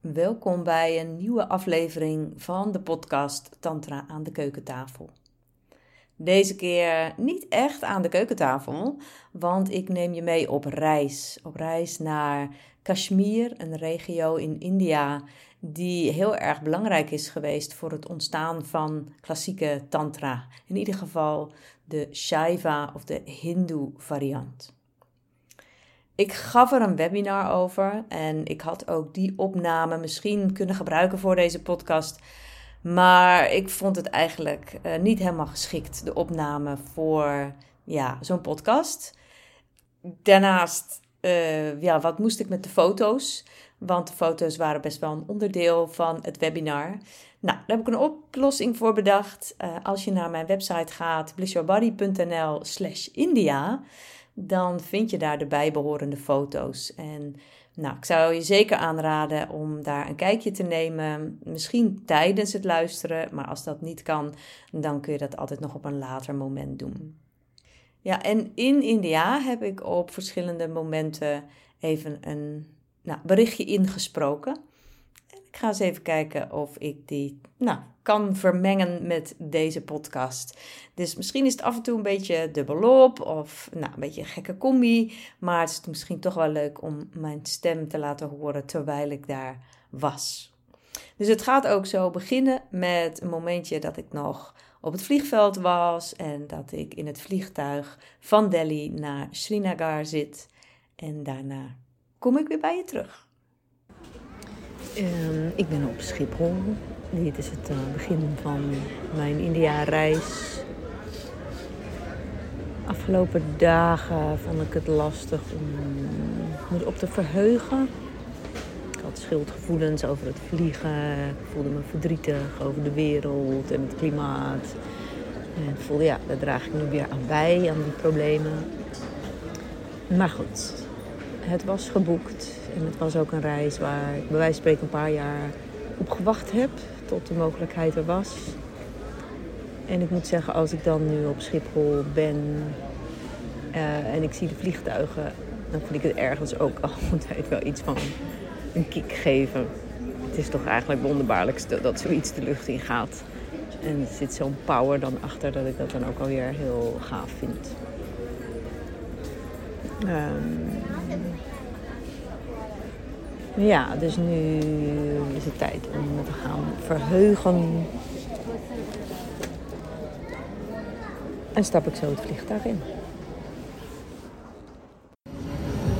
Welkom bij een nieuwe aflevering van de podcast Tantra aan de keukentafel. Deze keer niet echt aan de keukentafel, want ik neem je mee op reis. Op reis naar Kashmir, een regio in India die heel erg belangrijk is geweest voor het ontstaan van klassieke tantra. In ieder geval de Shaiva of de Hindoe variant. Ik gaf er een webinar over en ik had ook die opname misschien kunnen gebruiken voor deze podcast. Maar ik vond het eigenlijk uh, niet helemaal geschikt, de opname voor ja, zo'n podcast. Daarnaast, uh, ja, wat moest ik met de foto's? Want de foto's waren best wel een onderdeel van het webinar. Nou, daar heb ik een oplossing voor bedacht. Uh, als je naar mijn website gaat, blissyourbody.nl slash India dan vind je daar de bijbehorende foto's. En nou, ik zou je zeker aanraden om daar een kijkje te nemen. Misschien tijdens het luisteren, maar als dat niet kan, dan kun je dat altijd nog op een later moment doen. Ja, en in India heb ik op verschillende momenten even een nou, berichtje ingesproken. Ik ga eens even kijken of ik die nou, kan vermengen met deze podcast. Dus misschien is het af en toe een beetje dubbelop of nou, een beetje een gekke combi. Maar het is misschien toch wel leuk om mijn stem te laten horen terwijl ik daar was. Dus het gaat ook zo beginnen met een momentje dat ik nog op het vliegveld was en dat ik in het vliegtuig van Delhi naar Srinagar zit. En daarna kom ik weer bij je terug. Um, ik ben op Schiphol. Dit is het uh, begin van mijn India-reis. Afgelopen dagen vond ik het lastig om me op te verheugen. Ik had schuldgevoelens over het vliegen. Ik voelde me verdrietig over de wereld en het klimaat. En ik voelde, ja, daar draag ik nu weer aan bij, aan die problemen. Maar goed, het was geboekt. En het was ook een reis waar ik bij wijze van spreken een paar jaar op gewacht heb. Tot de mogelijkheid er was. En ik moet zeggen, als ik dan nu op Schiphol ben uh, en ik zie de vliegtuigen, dan vind ik het ergens ook altijd wel iets van een kick geven. Het is toch eigenlijk wonderbaarlijk dat zoiets de lucht in gaat. En er zit zo'n power dan achter dat ik dat dan ook alweer heel gaaf vind. Um, ja, dus nu is het tijd om me te gaan verheugen. En stap ik zo het vliegtuig in.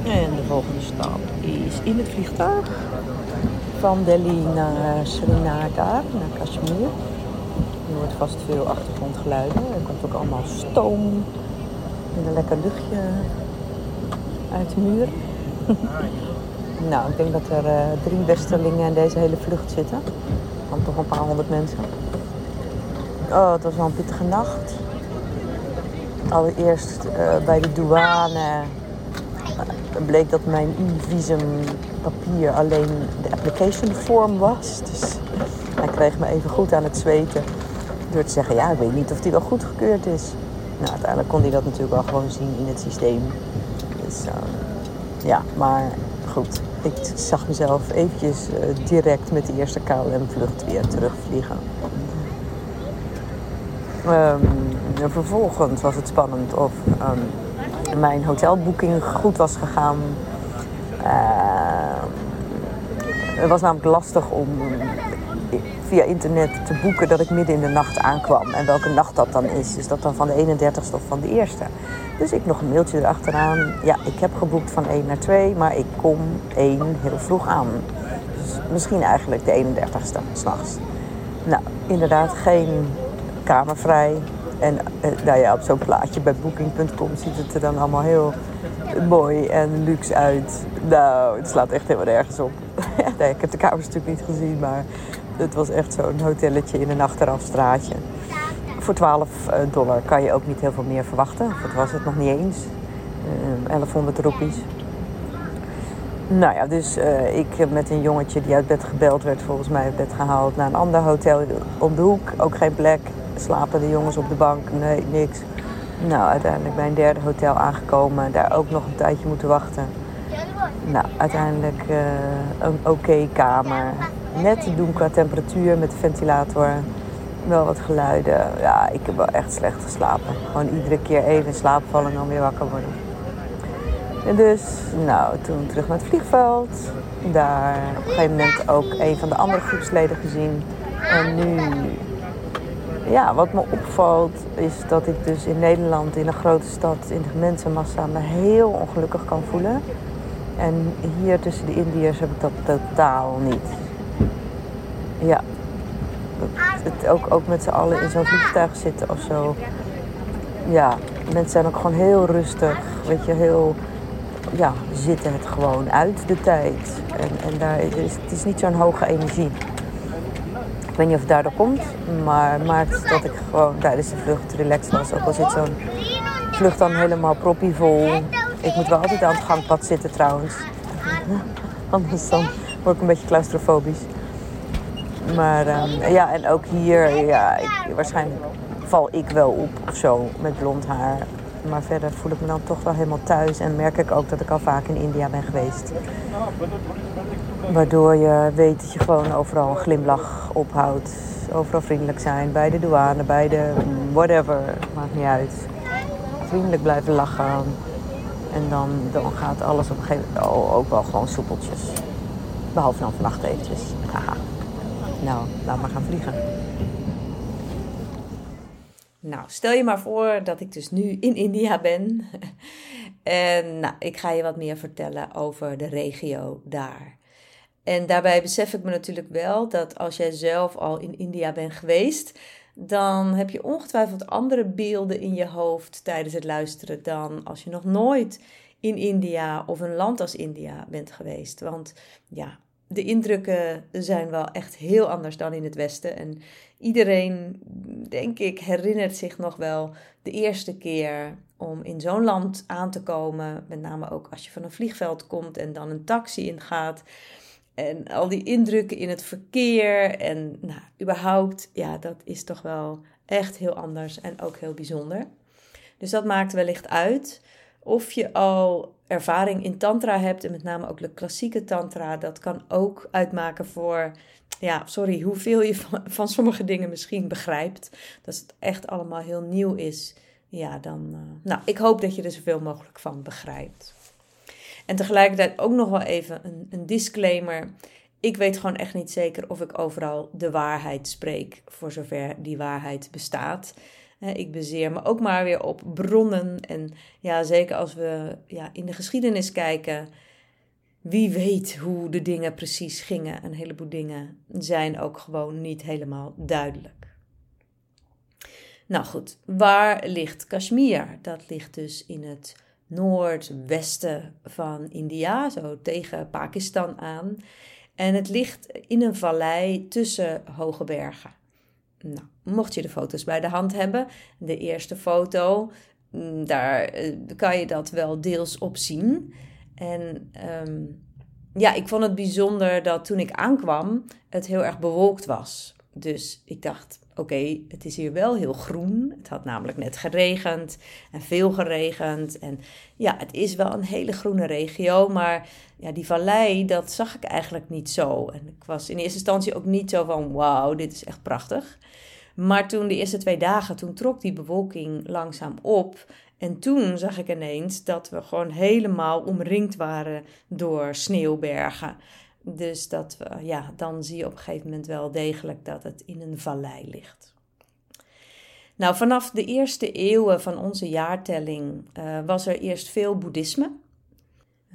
En de volgende stap is in het vliegtuig. Van Delhi naar Srinagar, naar Kashmir. Je hoort vast veel achtergrondgeluiden. Er komt ook allemaal stoom en een lekker luchtje uit de muur. Nou, ik denk dat er uh, drie westerlingen in deze hele vlucht zitten. Van toch een paar honderd mensen. Oh, het was wel een pittige nacht. Allereerst uh, bij de douane uh, bleek dat mijn e-visumpapier alleen de application form was. Dus hij kreeg me even goed aan het zweten. Door te zeggen, ja, ik weet niet of die wel goedgekeurd is. Nou, uiteindelijk kon hij dat natuurlijk wel gewoon zien in het systeem. Dus ja, maar goed ik zag mezelf eventjes uh, direct met de eerste KLM-vlucht weer terugvliegen. Um, vervolgens was het spannend of um, mijn hotelboeking goed was gegaan. Het was namelijk lastig om via internet te boeken dat ik midden in de nacht aankwam. En welke nacht dat dan is. Is dat dan van de 31ste of van de eerste? Dus ik nog een mailtje erachteraan. Ja, ik heb geboekt van 1 naar 2, maar ik kom 1 heel vroeg aan. Dus misschien eigenlijk de 31ste, s'nachts. Nou, inderdaad, geen kamer vrij. En eh, nou ja, op zo'n plaatje bij booking.com ziet het er dan allemaal heel mooi en luxe uit. Nou, het slaat echt helemaal nergens op. ik heb de kamers natuurlijk niet gezien, maar het was echt zo'n hotelletje in een achterafstraatje voor 12 eh, dollar kan je ook niet heel veel meer verwachten. Dat was het nog niet eens. 1100 eh, roepies. Nou ja, dus uh, ik met een jongetje die uit bed gebeld werd, volgens mij uit bed gehaald naar een ander hotel om de hoek. Ook geen plek. Slapen de jongens op de bank? Nee, niks. Nou, uiteindelijk bij een derde hotel aangekomen. Daar ook nog een tijdje moeten wachten. Nou, uiteindelijk een oké kamer. Net te doen qua temperatuur met de ventilator. Wel wat geluiden. Ja, ik heb wel echt slecht geslapen. Gewoon iedere keer even in slaap vallen en dan weer wakker worden. En dus, nou, toen terug naar het vliegveld. Daar op een gegeven moment ook een van de andere groepsleden gezien. En nu, ja, wat me opvalt is dat ik dus in Nederland, in een grote stad, in de mensenmassa, me heel ongelukkig kan voelen. En hier tussen de Indiërs heb ik dat totaal niet. Ja, het, ook, ook met z'n allen in zo'n vliegtuig zitten of zo. Ja, mensen zijn ook gewoon heel rustig. Weet je, heel ja, zitten het gewoon uit de tijd. En, en daar is, het is niet zo'n hoge energie. Ik weet niet of het daardoor komt, maar maakt dat ik gewoon tijdens de vlucht relaxed was. Ook al zit zo'n vlucht dan helemaal proppievol. Ik moet wel altijd aan het gangpad zitten trouwens. Anders dan word ik een beetje claustrofobisch. Maar um, ja, en ook hier, ja, ik, waarschijnlijk val ik wel op of zo met blond haar. Maar verder voel ik me dan toch wel helemaal thuis. En merk ik ook dat ik al vaak in India ben geweest. Waardoor je weet dat je gewoon overal een glimlach ophoudt. Overal vriendelijk zijn. Bij de douane, bij de whatever. Maakt niet uit. Vriendelijk blijven lachen. En dan, dan gaat alles op een gegeven moment ook wel gewoon soepeltjes. Behalve dan vannacht eventjes. Haha. Nou, laat maar gaan vliegen. Nou, stel je maar voor dat ik dus nu in India ben. en nou, ik ga je wat meer vertellen over de regio daar. En daarbij besef ik me natuurlijk wel dat als jij zelf al in India bent geweest, dan heb je ongetwijfeld andere beelden in je hoofd tijdens het luisteren dan als je nog nooit in India of een land als India bent geweest. Want ja, de indrukken zijn wel echt heel anders dan in het Westen. En iedereen, denk ik, herinnert zich nog wel de eerste keer om in zo'n land aan te komen. Met name ook als je van een vliegveld komt en dan een taxi ingaat. En al die indrukken in het verkeer. En nou, überhaupt, ja, dat is toch wel echt heel anders en ook heel bijzonder. Dus dat maakt wellicht uit. Of je al ervaring in tantra hebt, en met name ook de klassieke tantra, dat kan ook uitmaken voor, ja, sorry, hoeveel je van, sommige dingen misschien begrijpt. Dat het echt allemaal heel nieuw is. Ja, dan, uh, nou, ik hoop dat je er zoveel mogelijk van begrijpt. En tegelijkertijd ook nog wel even een, een disclaimer. Ik weet gewoon echt niet zeker of ik overal de waarheid spreek, voor zover die waarheid bestaat. Ik bezeer me ook maar weer op bronnen. En ja, zeker als we ja, in de geschiedenis kijken. Wie weet hoe de dingen precies gingen. Een heleboel dingen zijn ook gewoon niet helemaal duidelijk. Nou goed, waar ligt Kashmir? Dat ligt dus in het noordwesten van India, zo tegen Pakistan aan. En het ligt in een vallei tussen hoge bergen. Nou, mocht je de foto's bij de hand hebben, de eerste foto, mm, daar eh, kan je dat wel deels op zien. En ehm, ja, ik vond het bijzonder dat toen ik aankwam, het heel erg bewolkt was. Dus ik dacht, oké, het is hier wel heel groen. Het had namelijk net geregend en veel geregend. En ja, het is wel een hele groene regio, maar ja, die vallei, dat zag ik eigenlijk niet zo. En ik was in eerste instantie ook niet zo van, wauw, dit is echt prachtig. Maar toen de eerste twee dagen, toen trok die bewolking langzaam op. En toen zag ik ineens dat we gewoon helemaal omringd waren door sneeuwbergen. Dus dat we, ja, dan zie je op een gegeven moment wel degelijk dat het in een vallei ligt. Nou, vanaf de eerste eeuwen van onze jaartelling uh, was er eerst veel boeddhisme.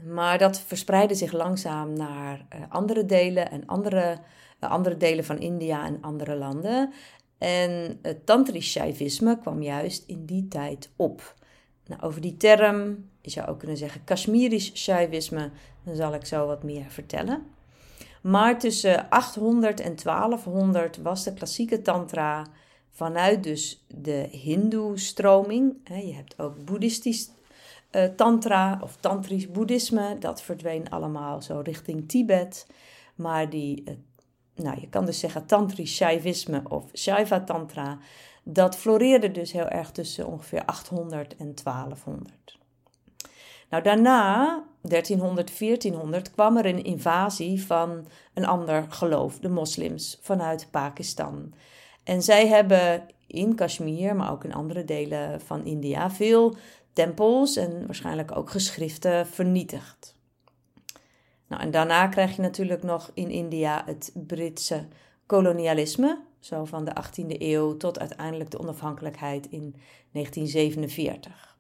Maar dat verspreidde zich langzaam naar uh, andere delen en andere, uh, andere delen van India en andere landen. En het tantrisch shaivisme kwam juist in die tijd op. Nou, over die term, je zou ook kunnen zeggen Kashmirisch shaivisme, dan zal ik zo wat meer vertellen. Maar tussen 800 en 1200 was de klassieke tantra vanuit dus de hindoe-stroming. Je hebt ook boeddhistisch uh, tantra of tantrisch boeddhisme. Dat verdween allemaal zo richting Tibet. Maar die uh, nou, je kan dus zeggen tantrisch shaivisme of shaiva tantra, dat floreerde dus heel erg tussen ongeveer 800 en 1200. Nou, daarna 1300, 1400 kwam er een invasie van een ander geloof, de moslims, vanuit Pakistan. En zij hebben in Kashmir, maar ook in andere delen van India, veel tempels en waarschijnlijk ook geschriften vernietigd. Nou, en daarna krijg je natuurlijk nog in India het Britse kolonialisme, zo van de 18e eeuw tot uiteindelijk de onafhankelijkheid in 1947.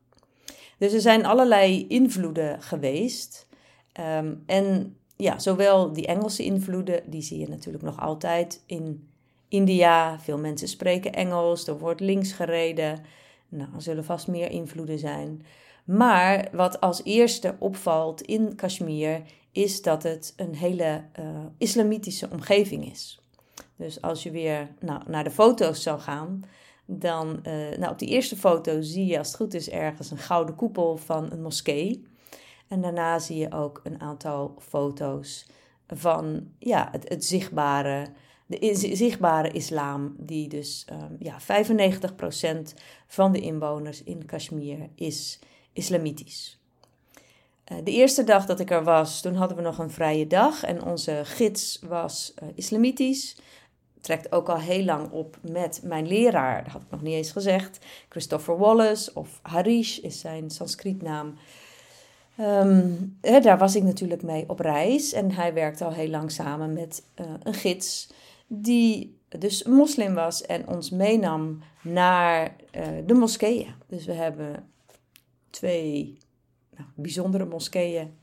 Dus er zijn allerlei invloeden geweest. Ehm, en ja, zowel die Engelse invloeden, die zie je natuurlijk nog altijd in India. Veel mensen spreken Engels, er wordt links gereden. Nou, er zullen vast meer invloeden zijn. Maar wat als eerste opvalt in Kashmir is dat het een hele uh, islamitische omgeving is. Dus als je weer nou, naar de foto's zou gaan, dan uh, nou, op die eerste foto zie je als het goed is ergens een gouden koepel van een moskee. En daarna zie je ook een aantal foto's van ja, het, zichtbare, de zichtbare islam, die dus um, ja, 95% van de inwoners in Kashmir is islamitisch. Uh, de eerste dag dat ik er was, toen hadden we nog een vrije dag en onze gids was uh, islamitisch trekt ook al heel lang op met mijn leraar. Dat had ik nog niet eens gezegd. Christopher Wallace of Harish is zijn Sanskrietnaam. Um, daar was ik natuurlijk mee op reis. En hij werkte al heel lang samen met uh, een gids die dus moslim was en ons meenam naar de moskeeën. Dus we hebben twee nou, bijzondere moskeeën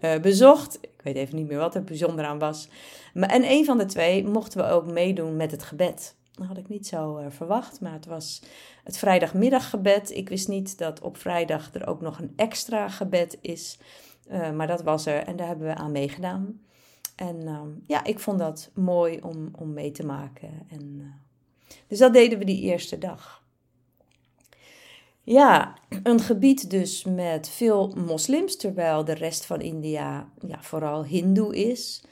uh, bezocht. Ik weet even niet meer wat er bijzonder aan was. Maar, en een van de twee mochten we ook meedoen met het gebed. Dat had ik niet zo uh, verwacht, maar het was het vrijdagmiddaggebed. Ik wist niet dat op vrijdag er ook nog een extra gebed is. Uh, maar dat was er en daar hebben we aan meegedaan. En uh, ja, ik vond dat mooi om, om mee te maken. En, dus dat deden we die eerste dag. Ja, een gebied dus met veel moslims, terwijl de rest van India ja, vooral hindoe is.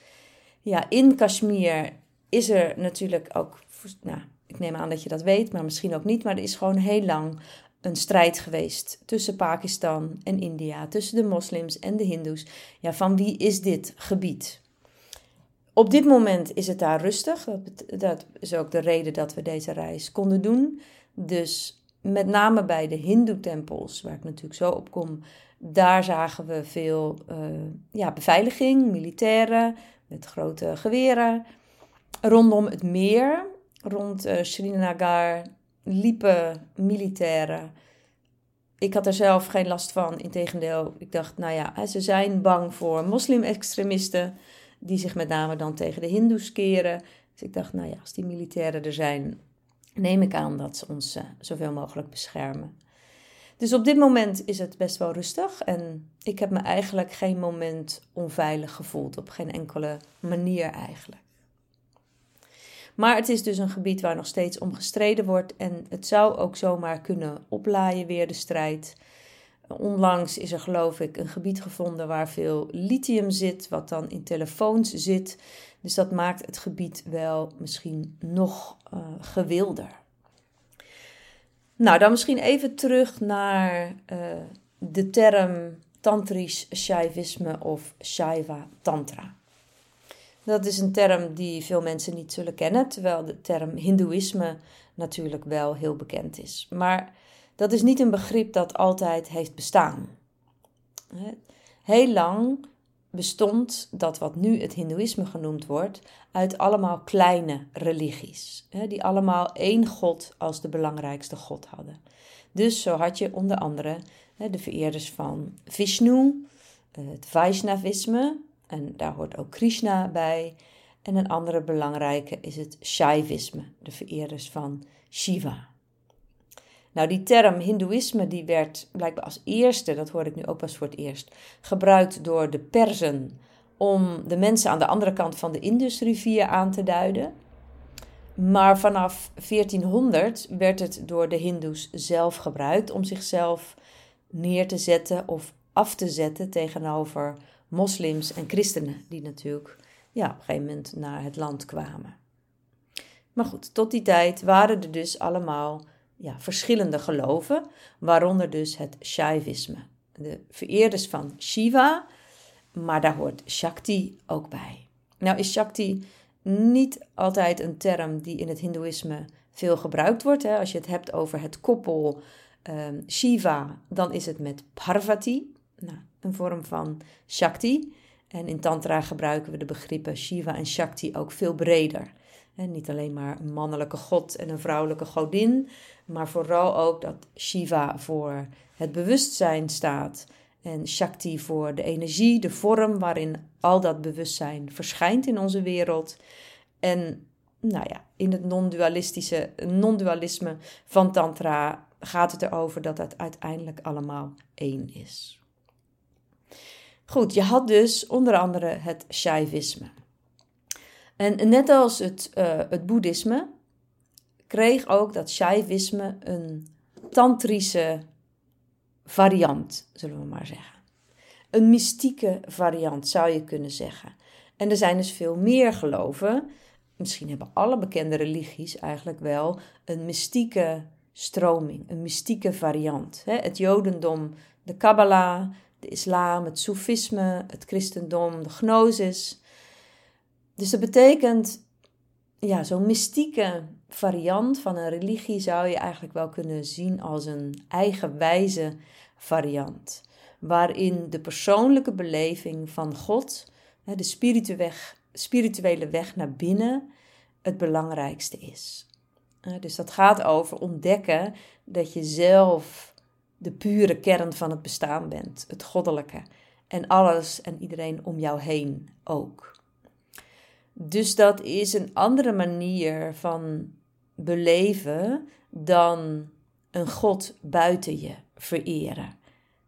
Ja, in Kashmir is er natuurlijk ook, nou, ik neem aan dat je dat weet, maar misschien ook niet, maar er is gewoon heel lang een strijd geweest tussen Pakistan en India, tussen de moslims en de hindoes. Ja, van wie is dit gebied? Op dit moment is het daar rustig. Dat, dat is ook de reden dat we deze reis konden doen. Dus met name bij de Hindoe-tempels, waar ik natuurlijk zo op kom, daar zagen we veel uh, ja, beveiliging, militairen met grote geweren. Rondom het meer, rond uh, Srinagar, liepen militairen. Ik had er zelf geen last van, integendeel. Ik dacht, nou ja, ze zijn bang voor moslim-extremisten, die zich met name dan tegen de Hindoes keren. Dus ik dacht, nou ja, als die militairen er zijn, neem ik aan dat ze ons uh, zoveel mogelijk beschermen. Dus op dit moment is het best wel rustig en ik heb me eigenlijk geen moment onveilig gevoeld, op geen enkele manier eigenlijk. Maar het is dus een gebied waar nog steeds om gestreden wordt en het zou ook zomaar kunnen oplaaien weer de strijd. Onlangs is er geloof ik een gebied gevonden waar veel lithium zit, wat dan in telefoons zit. Dus dat maakt het gebied wel misschien nog uh, gewilder. Nou, dan misschien even terug naar uh, de term tantrisch shaivisme of shaiva tantra. Dat is een term die veel mensen niet zullen kennen, terwijl de term hindoeïsme natuurlijk wel heel bekend is. Maar dat is niet een begrip dat altijd heeft bestaan. Heel lang bestond dat wat nu het Hindoeïsme genoemd wordt uit allemaal kleine religies, die allemaal één God als de belangrijkste God hadden. Dus zo had je onder andere de vereerders van Vishnu, het Vaishnavisme, en daar hoort ook Krishna bij. En een andere belangrijke is het Shaivisme, de vereerders van Shiva. Nou, die term Hindoeïsme die werd blijkbaar als eerste, dat hoor ik nu ook pas voor het eerst, gebruikt door de Perzen om de mensen aan de andere kant van de Indusrivier aan te duiden. Maar vanaf 1400 werd het door de Hindoes zelf gebruikt om zichzelf neer te zetten of af te zetten tegenover moslims en christenen, die natuurlijk ja, op een gegeven moment naar het land kwamen. Maar goed, tot die tijd waren er dus allemaal ja, verschillende geloven, waaronder dus het Shaivisme. de vereerders van Shiva, maar daar hoort Shakti ook bij. Nou is Shakti niet altijd een term die in het Hindoeïsme veel gebruikt wordt. Hè. Als je het hebt over het koppel um, Shiva, dan is het met Parvati, nou, een vorm van Shakti. En in Tantra gebruiken we de begrippen Shiva en Shakti ook veel breder. En niet alleen maar een mannelijke god en een vrouwelijke godin, maar vooral ook dat Shiva voor het bewustzijn staat en Shakti voor de energie, de vorm waarin al dat bewustzijn verschijnt in onze wereld. En nou ja, in het non-dualistische non-dualisme van Tantra gaat het erover dat het uiteindelijk allemaal één is. Goed, je had dus onder andere het Shaivisme. En net als het, uh, het Boeddhisme kreeg ook dat Shaivisme een tantrische variant, zullen we maar zeggen. Een mystieke variant zou je kunnen zeggen. En er zijn dus veel meer geloven. Misschien hebben alle bekende religies eigenlijk wel een mystieke stroming, een mystieke variant. Het Jodendom, de Kabbalah, de islam, het Soefisme, het christendom, de gnosis. Dus dat betekent, ja, zo'n mystieke variant van een religie zou je eigenlijk wel kunnen zien als een eigenwijze variant. Waarin de persoonlijke beleving van God, de spirituele weg naar binnen, het belangrijkste is. Dus dat gaat over ontdekken dat je zelf de pure kern van het bestaan bent, het goddelijke. En alles en iedereen om jou heen ook. Dus dat is een andere manier van beleven dan een God buiten je vereren.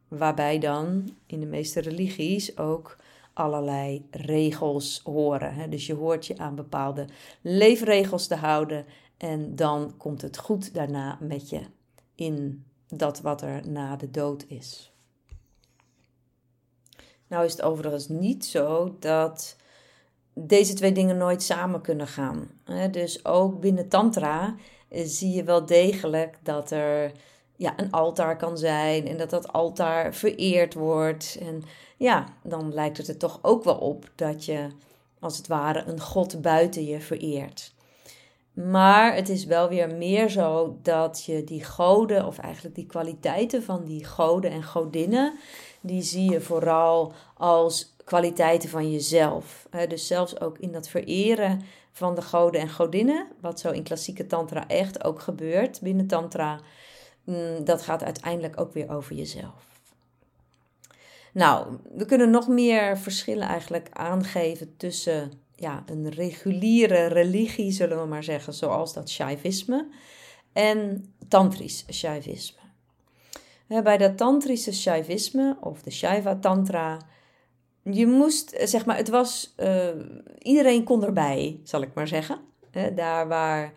Waarbij dan in de meeste religies ook allerlei regels horen. Dus je hoort je aan bepaalde leefregels te houden en dan komt het goed daarna met je in dat wat er na de dood is. Nou is het overigens niet zo dat deze twee dingen nooit samen kunnen gaan. Dus ook binnen Tantra eh, zie je wel degelijk dat er ja, een altaar kan zijn en dat dat altaar vereerd wordt. En ja, dan lijkt het er toch ook wel op dat je als het ware een god buiten je vereert. Maar het is wel weer meer zo dat je die goden, of eigenlijk die kwaliteiten van die goden en godinnen, die zie je vooral als kwaliteiten van jezelf. Dus zelfs ook in dat vereren van de goden en godinnen, wat zo in klassieke tantra echt ook gebeurt binnen tantra, mm, dat gaat uiteindelijk ook weer over jezelf. Nou, we kunnen nog meer verschillen eigenlijk aangeven tussen ja, een reguliere religie, zullen we maar zeggen, zoals dat Shaivisme, en tantrisch Shaivisme. Bij dat tantrische Shaivisme, of de Shaiva Tantra, je moest, eh, zeg maar, het was, uh, iedereen kon erbij, zal ik maar zeggen. Daar waar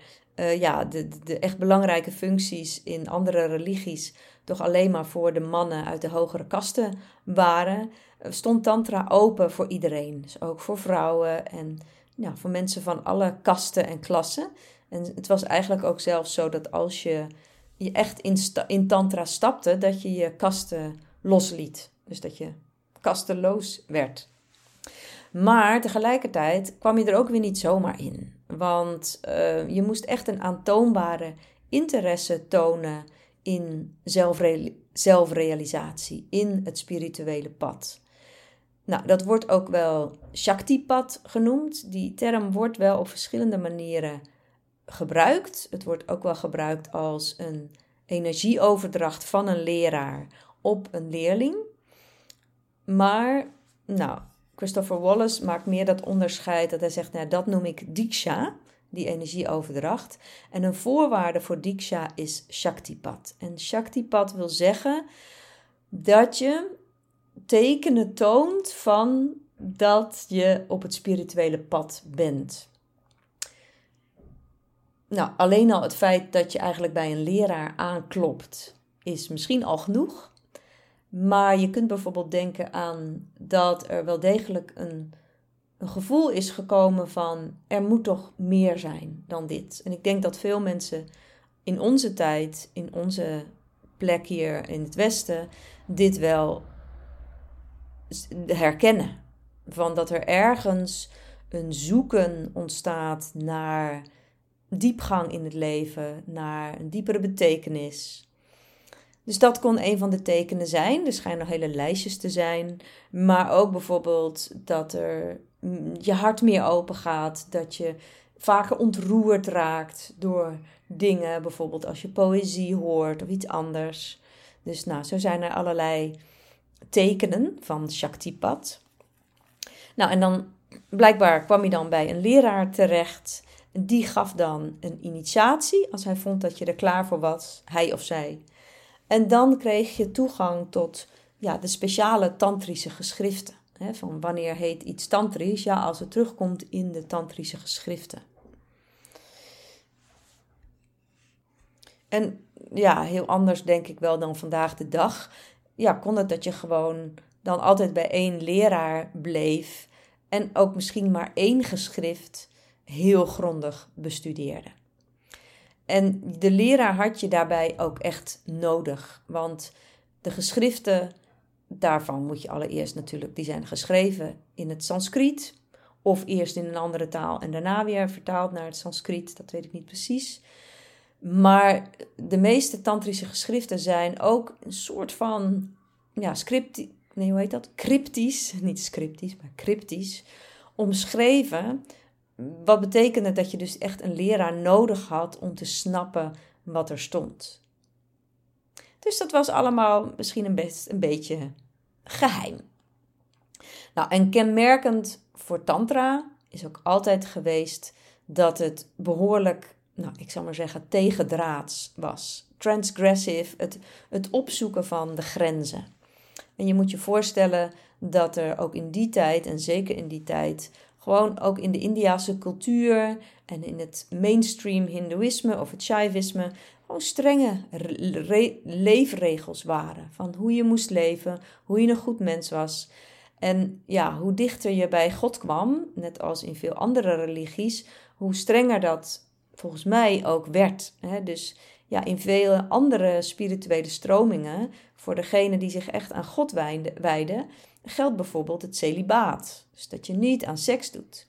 ja, de, de echt belangrijke functies in andere religies toch alleen maar voor de mannen uit de hogere kasten waren, stond Tantra open voor iedereen. Dus ook voor vrouwen en ja, voor mensen van alle kasten en klassen. En het was eigenlijk ook zelfs zo dat als je, je echt in, in Tantra stapte, dat je je kasten losliet. Dus dat je kasteloos werd. Maar tegelijkertijd kwam je er ook weer niet zomaar in. Want uh, je moest echt een aantoonbare interesse tonen in zelfre zelfrealisatie, in het spirituele pad. Nou, dat wordt ook wel Shakti-pad genoemd. Die term wordt wel op verschillende manieren gebruikt. Het wordt ook wel gebruikt als een energieoverdracht van een leraar op een leerling. Maar, nou, Christopher Wallace maakt meer dat onderscheid dat hij zegt, nou, dat noem ik Diksha, die energieoverdracht. En een voorwaarde voor Diksha is Shaktipat. En Shaktipat wil zeggen dat je tekenen toont van dat je op het spirituele pad bent. Nou, alleen al het feit dat je eigenlijk bij een leraar aanklopt, is misschien al genoeg. Maar je kunt bijvoorbeeld denken aan dat er wel degelijk een, een gevoel is gekomen van er moet toch meer zijn dan dit. En ik denk dat veel mensen in onze tijd, in onze plek hier in het Westen dit wel herkennen. Van dat er ergens een zoeken ontstaat naar diepgang in het leven, naar een diepere betekenis. Dus dat kon een van de tekenen zijn. Er schijnen nog hele lijstjes te zijn. Maar ook bijvoorbeeld dat er mm, je hart meer open gaat. Dat je vaker ontroerd raakt door dingen. Bijvoorbeeld als je poëzie hoort of iets anders. Dus nou, zo zijn er allerlei tekenen van Shaktipat. Nou, en dan blijkbaar kwam hij dan bij een leraar terecht. Die gaf dan een initiatie als hij vond dat je er klaar voor was, hij of zij. En dan kreeg je toegang tot ja, de speciale tantrische geschriften. Van wanneer heet iets tantrisch? Ja, als het terugkomt in de tantrische geschriften. En ja, heel anders denk ik wel dan vandaag de dag. Ja, kon het dat je gewoon dan altijd bij één leraar bleef en ook misschien maar één geschrift heel grondig bestudeerde. En de leraar had je daarbij ook echt nodig, want de geschriften daarvan moet je allereerst natuurlijk, die zijn geschreven in het Sanskriet of eerst in een andere taal en daarna weer vertaald naar het Sanskriet, dat weet ik niet precies. Maar de meeste tantrische geschriften zijn ook een soort van ja, script, nee, hoe heet dat? Cryptisch, niet scriptisch, maar cryptisch, omschreven. Wat betekende dat je dus echt een leraar nodig had om te snappen wat er stond. Dus dat was allemaal misschien een, best, een beetje geheim. Nou, en kenmerkend voor Tantra is ook altijd geweest dat het behoorlijk, nou, ik zal maar zeggen, tegendraads was. Transgressive, het, het opzoeken van de grenzen. En je moet je voorstellen dat er ook in die tijd, en zeker in die tijd, gewoon ook in de Indiase cultuur en in het mainstream Hindoeïsme of het Shaivisme, gewoon strenge leefregels waren. Van hoe je moest leven, hoe je een goed mens was. En ja, hoe dichter je bij God kwam, net als in veel andere religies, hoe strenger dat volgens mij ook werd. Dus ja, in vele andere spirituele stromingen, voor degenen die zich echt aan God wijden, geldt bijvoorbeeld het celibaat. Dus dat je niet aan seks doet.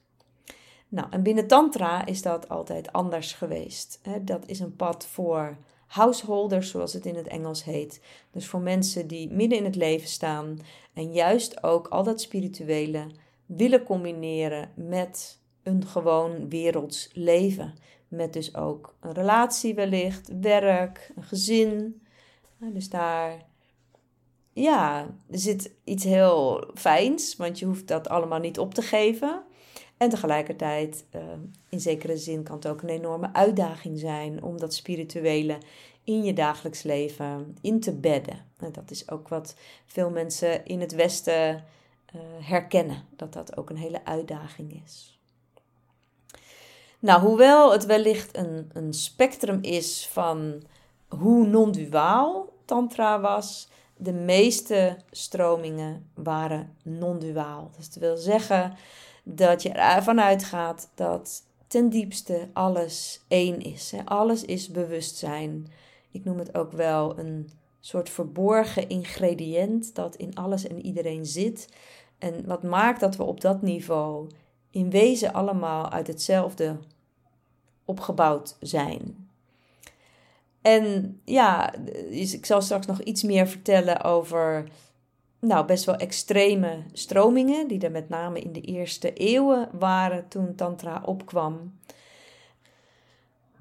Nou, en binnen Tantra is dat altijd anders geweest. Dat is een pad voor householders, zoals het in het Engels heet. Dus voor mensen die midden in het leven staan en juist ook al dat spirituele willen combineren met een gewoon werelds leven. Met dus ook een relatie wellicht, werk, een gezin. Dus daar, ja, er zit iets heel fijns, want je hoeft dat allemaal niet op te geven. En tegelijkertijd, uh, in zekere zin, kan het ook een enorme uitdaging zijn om dat spirituele in je dagelijks leven in te bedden. En dat is ook wat veel mensen in het Westen uh, herkennen, dat dat ook een hele uitdaging is. Nou, hoewel het wellicht een, een spectrum is van hoe non-duaal Tantra was, de meeste stromingen waren non-duaal. Dus dat wil zeggen dat je ervan uitgaat dat ten diepste alles één is. Alles is bewustzijn. Ik noem het ook wel een soort verborgen ingrediënt dat in alles en iedereen zit. En wat maakt dat we op dat niveau in wezen allemaal uit hetzelfde opgebouwd zijn. En ja, ik zal straks nog iets meer vertellen over nou, best wel extreme stromingen, die er met name in de eerste eeuwen waren toen Tantra opkwam.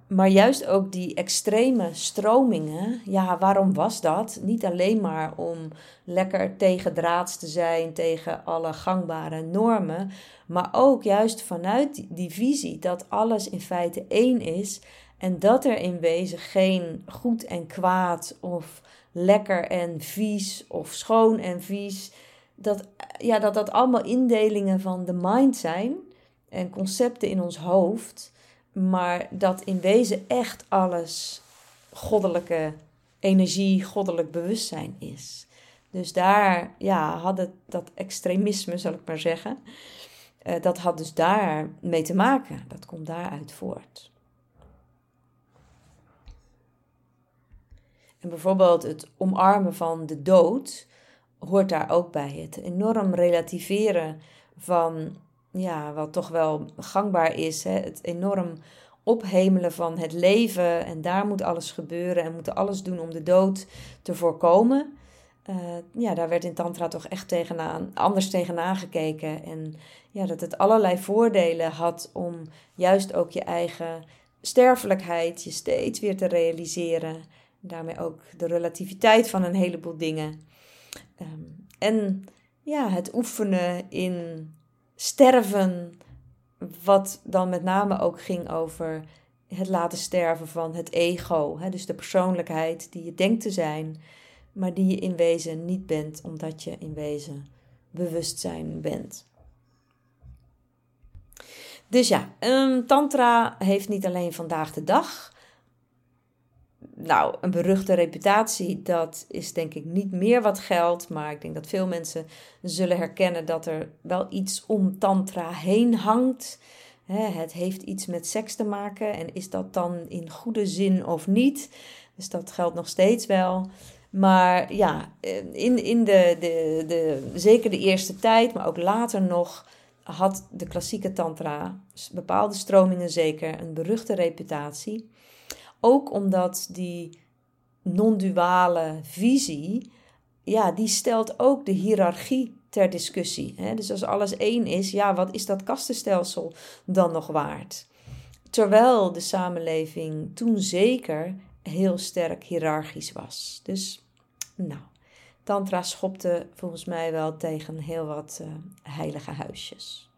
Maar juist ook die extreme stromingen, ja, waarom was dat? Niet alleen maar om lekker tegen draads te zijn, tegen alle gangbare normen, maar ook juist vanuit die visie dat alles in feite één is en dat er in wezen geen goed en kwaad of lekker en vies of schoon en vies, dat ja, dat, dat allemaal indelingen van de mind zijn en concepten in ons hoofd maar dat in wezen echt alles goddelijke energie, goddelijk bewustzijn is. Dus daar ja, had dat extremisme, zal ik maar zeggen, uh, dat had dus daar mee te maken. Dat komt daaruit voort. En bijvoorbeeld het omarmen van de dood hoort daar ook bij. Het enorm relativeren van ja, wat toch wel gangbaar is. Hè? Het enorm ophemelen van het leven en daar moet alles gebeuren en moeten alles doen om de dood te voorkomen. Uh, ja, daar werd in Tantra toch echt tegenaan, anders tegenaan gekeken. En ja, dat het allerlei voordelen had om juist ook je eigen sterfelijkheid je steeds weer te realiseren. Daarmee ook de relativiteit van een heleboel dingen. Um, en ja, het oefenen in sterven, wat dan met name ook ging over het laten sterven van het ego. Hè? Dus de persoonlijkheid die je denkt te zijn, maar die je in wezen niet bent, omdat je in wezen bewustzijn bent. Dus ja, um, Tantra heeft niet alleen vandaag de dag. Nou, een beruchte reputatie, dat is denk ik niet meer wat geldt. Maar ik denk dat veel mensen zullen herkennen dat er wel iets om Tantra heen hangt. Het heeft iets met seks te maken. En is dat dan in goede zin of niet? Dus dat geldt nog steeds wel. Maar ja, in, in de, de, de, zeker de eerste tijd, maar ook later nog, had de klassieke tantra, bepaalde stromingen zeker, een beruchte reputatie. Ook omdat die non-duale visie, ja, die stelt ook de hiërarchie ter discussie. Hè? Dus als alles één is, ja, wat is dat kastenstelsel dan nog waard? Terwijl de samenleving toen zeker heel sterk hiërarchisch was. Dus, nou, Tantra schopte volgens mij wel tegen heel wat uh, heilige huisjes.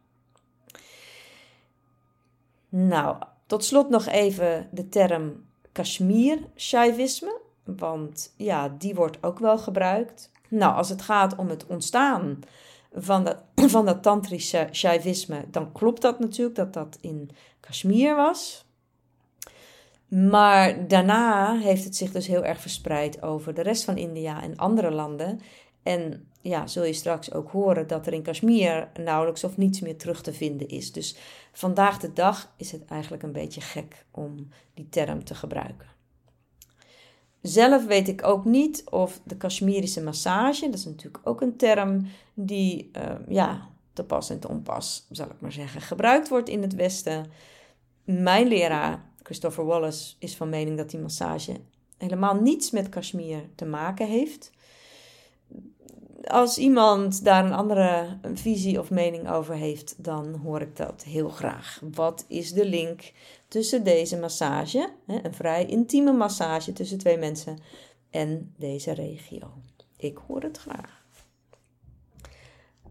Nou, tot slot nog even de term Kashmir-Shaivisme, want ja, die wordt ook wel gebruikt. Nou, als het gaat om het ontstaan van dat, van dat tantrische Shaivisme, dan klopt dat natuurlijk dat dat in Kashmir was. Maar daarna heeft het zich dus heel erg verspreid over de rest van India en andere landen. En ja, zul je straks ook horen dat er in Kashmir nauwelijks of niets meer terug te vinden is. Dus vandaag de dag is het eigenlijk een beetje gek om die term te gebruiken. Zelf weet ik ook niet of de Kashmirische massage, dat is natuurlijk ook een term die uh, ja, te pas en te onpas, zal ik maar zeggen, gebruikt wordt in het Westen. Mijn leraar, Christopher Wallace, is van mening dat die massage helemaal niets met Kashmir te maken heeft als iemand daar een andere visie of mening over heeft, dan hoor ik dat heel graag. Wat is de link tussen deze massage, een vrij intieme massage tussen twee mensen, en deze regio? Ik hoor het graag.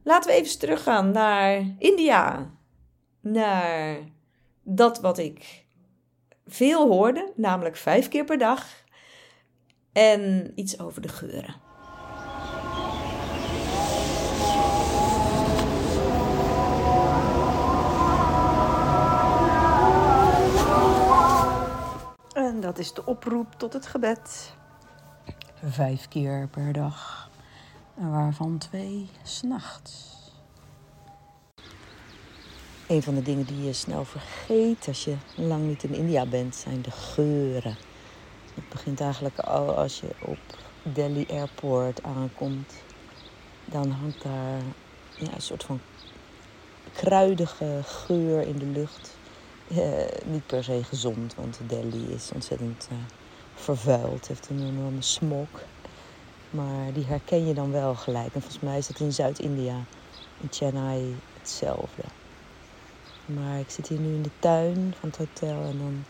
Laten we even teruggaan naar India. Naar dat wat ik veel hoorde, namelijk vijf keer per dag. En iets over de geuren. Dat is de oproep tot het gebed. Vijf keer per dag, waarvan twee s'nachts. Een van de dingen die je snel vergeet als je lang niet in India bent, zijn de geuren. Het begint eigenlijk al als je op Delhi Airport aankomt. Dan hangt daar ja, een soort van kruidige geur in de lucht. Uh, niet per se gezond, want Delhi is ontzettend uh, vervuild, heeft een enorme smog. Maar die herken je dan wel gelijk. En volgens mij is het in Zuid-India, in Chennai, hetzelfde. Maar ik zit hier nu in de tuin van het hotel en dan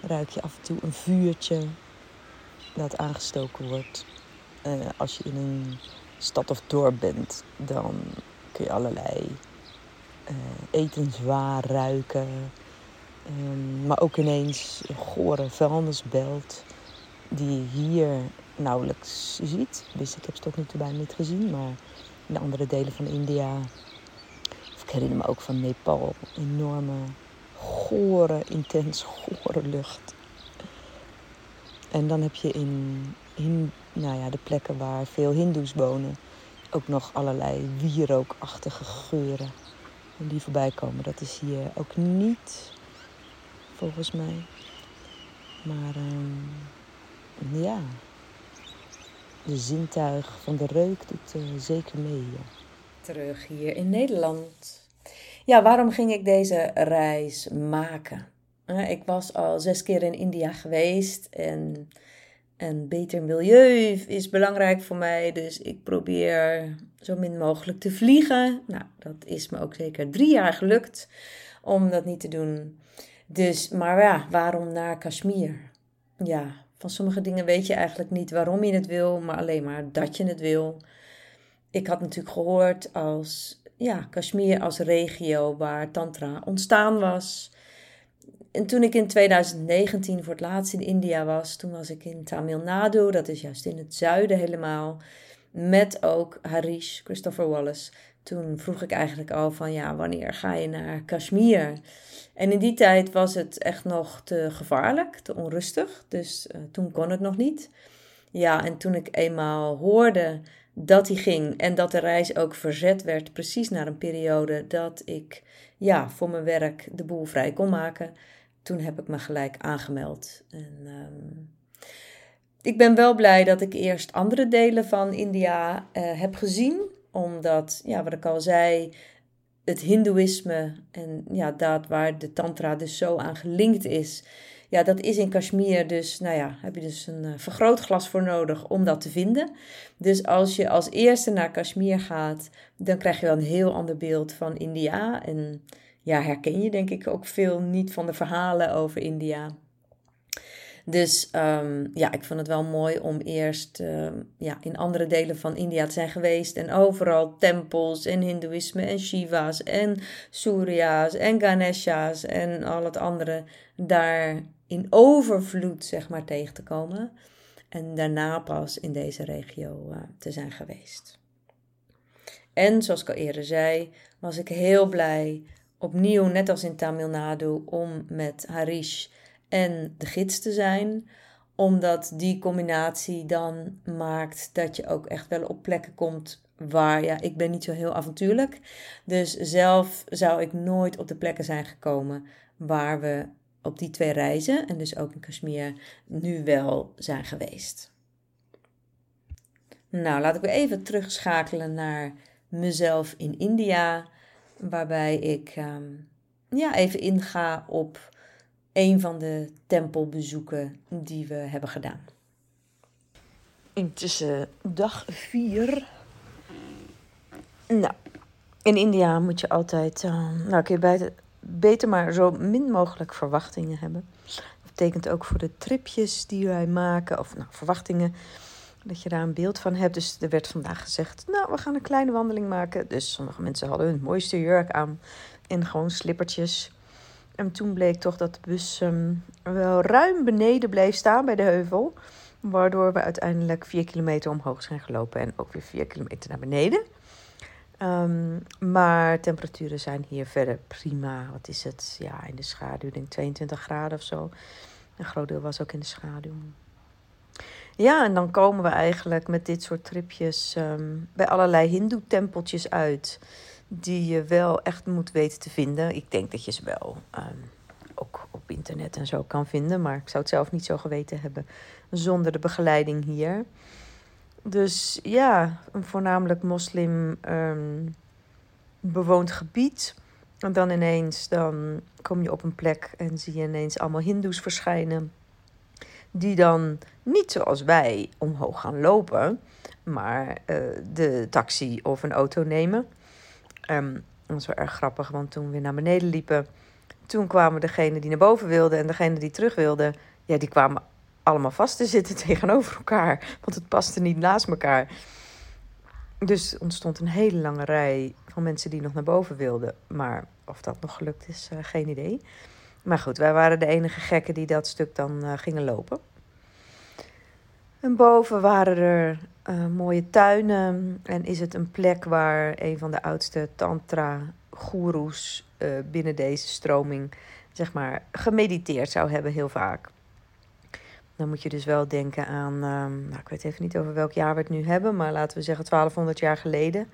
ruik je af en toe een vuurtje dat aangestoken wordt. Uh, als je in een stad of dorp bent, dan kun je allerlei etenswaar ruiken Ehm, maar ook ineens een gore vuilnisbelt die je hier nauwelijks ziet. Dus ik heb ze tot nu toe bijna niet gezien. Maar in andere delen van India, of ik herinner me ook van Nepal, enorme, gore, intens gore lucht. En dan heb je in, in nou ja, de plekken waar veel Hindoes wonen ook nog allerlei wierookachtige geuren die voorbij komen. Dat is hier ook niet volgens mij. Maar um, ja, de zintuig van de reuk doet uh, zeker mee. Terug hier in Nederland. Ja, waarom ging ik deze reis maken? ik was al zes keer in India geweest en een beter milieu is belangrijk voor mij. Dus ik probeer zo min mogelijk te vliegen. Nou, dat is me ook zeker drie jaar gelukt om dat niet te doen. Dus, maar ja, waarom naar Kashmir? Ja, van sommige dingen weet je eigenlijk niet waarom je het wil, maar alleen maar dat je het wil. Ik had natuurlijk gehoord als ja, Kashmir als regio waar Tantra ontstaan was. En toen ik in 2019 voor het laatst in India was, toen was ik in Tamil Nadu, dat is juist in het zuiden helemaal, met ook Harish, Christopher Wallace. Toen vroeg ik eigenlijk al van ja, wanneer ga je naar Kashmir? En in die tijd was het echt nog te gevaarlijk, te onrustig, dus uh, toen kon het nog niet. Ja, en toen ik eenmaal hoorde dat hij ging en dat de reis ook verzet werd, precies naar een periode dat ik ja, voor mijn werk de boel vrij kon maken, toen heb ik me gelijk aangemeld. En, um, ik ben wel blij dat ik eerst andere delen van India uh, heb gezien, omdat, ja, wat ik al zei, het Hindoeïsme en ja, dat waar de Tantra dus zo aan gelinkt is, ja, dat is in Kashmir dus, nou ja, heb je dus een uh, vergrootglas voor nodig om dat te vinden. Dus als je als eerste naar Kashmir gaat, dan krijg je wel een heel ander beeld van India. En ja, herken je denk ik ook veel niet van de verhalen over India. Dus um, ja, ik vond het wel mooi om eerst uh, ja, in andere delen van India te zijn geweest. En overal tempels en Hindoeïsme en Shiva's en Surya's en Ganeshas en al het andere daar in overvloed zeg maar tegen te komen. En daarna pas in deze regio uh, te zijn geweest. En zoals ik al eerder zei, was ik heel blij opnieuw, net als in Tamil Nadu, om met Harish en de gids te zijn. Omdat die combinatie dan maakt dat je ook echt wel op plekken komt waar, ja, ik ben niet zo heel avontuurlijk. Dus zelf zou ik nooit op de plekken zijn gekomen waar we op die twee reizen, en dus ook in Kashmir, nu wel zijn geweest. Nou, laat ik weer even terugschakelen naar mezelf in India, waarbij ik um, ja, even inga op een van de tempelbezoeken die we hebben gedaan. Intussen dag 4. Nou, in India moet je altijd, uh, nou kun beter maar zo min mogelijk verwachtingen hebben. Dat betekent ook voor de tripjes die wij maken, of nou, verwachtingen, dat je daar een beeld van hebt. Dus er werd vandaag gezegd, nou, we gaan een kleine wandeling maken. Dus sommige mensen hadden hun mooiste jurk aan en gewoon slippertjes. En toen bleek toch dat de bus ehm, wel ruim beneden bleef staan bij de heuvel. Waardoor we uiteindelijk vier kilometer omhoog zijn gelopen en ook weer vier kilometer naar beneden. Um, maar temperaturen zijn hier verder prima. Wat is het? Ja, in de schaduw, denk 22 graden of zo. Een groot deel was ook in de schaduw. Ja, en dan komen we eigenlijk met dit soort tripjes um, bij allerlei Hindoe-tempeltjes uit. Die je wel echt moet weten te vinden. Ik denk dat je ze wel um, ook op internet en zo kan vinden. Maar ik zou het zelf niet zo geweten hebben zonder de begeleiding hier. Dus ja, een voornamelijk moslim um, bewoond gebied. En dan ineens dan kom je op een plek en zie je ineens allemaal hindoes verschijnen. Die dan niet zoals wij omhoog gaan lopen, maar uh, de taxi of een auto nemen. Um, dat was wel erg grappig, want toen we naar beneden liepen, toen kwamen degenen die naar boven wilden en degenen die terug wilden, ja, die kwamen allemaal vast te zitten tegenover elkaar. Want het paste niet naast elkaar. Dus ontstond een hele lange rij van mensen die nog naar boven wilden. Maar of dat nog gelukt is, uh, geen idee. Maar goed, wij waren de enige gekken die dat stuk dan uh, gingen lopen. En boven waren er uh, mooie tuinen. En is het een plek waar een van de oudste tantra-goeroes binnen deze stroming, zeg maar, gemediteerd zou hebben heel vaak. Dan moet je dus wel denken aan, um, nou, ik weet even niet over welk jaar we het nu hebben, maar laten we zeggen 1200 jaar geleden.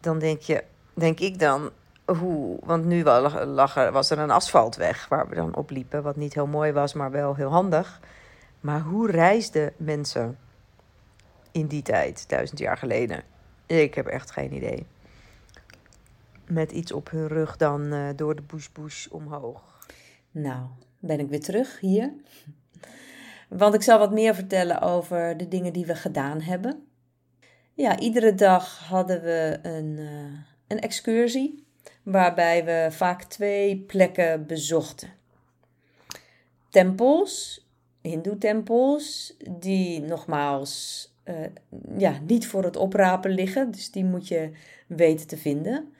Dan denk je, denk ik dan, hoe, want nu lag er, was er een asfaltweg waar we dan op liepen, wat niet heel mooi was, maar wel heel handig. Maar hoe reisden mensen in die tijd, duizend jaar geleden. Ik heb echt geen idee. Met iets op hun rug dan uh, door de bush omhoog. Nou, ben ik weer terug hier. Want ik zal wat meer vertellen over de dingen die we gedaan hebben. Ja, iedere dag hadden we een, uh, een excursie. Waarbij we vaak twee plekken bezochten. Tempels, Hindoe-tempels, die nogmaals uh, ja, niet voor het oprapen liggen. Dus die moet je weten te vinden.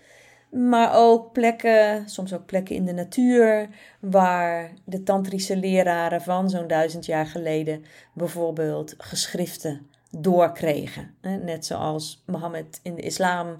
Maar ook plekken, soms ook plekken in de natuur, waar de tantrische leraren van zo'n duizend jaar geleden bijvoorbeeld geschriften doorkregen. Net zoals Mohammed in de islam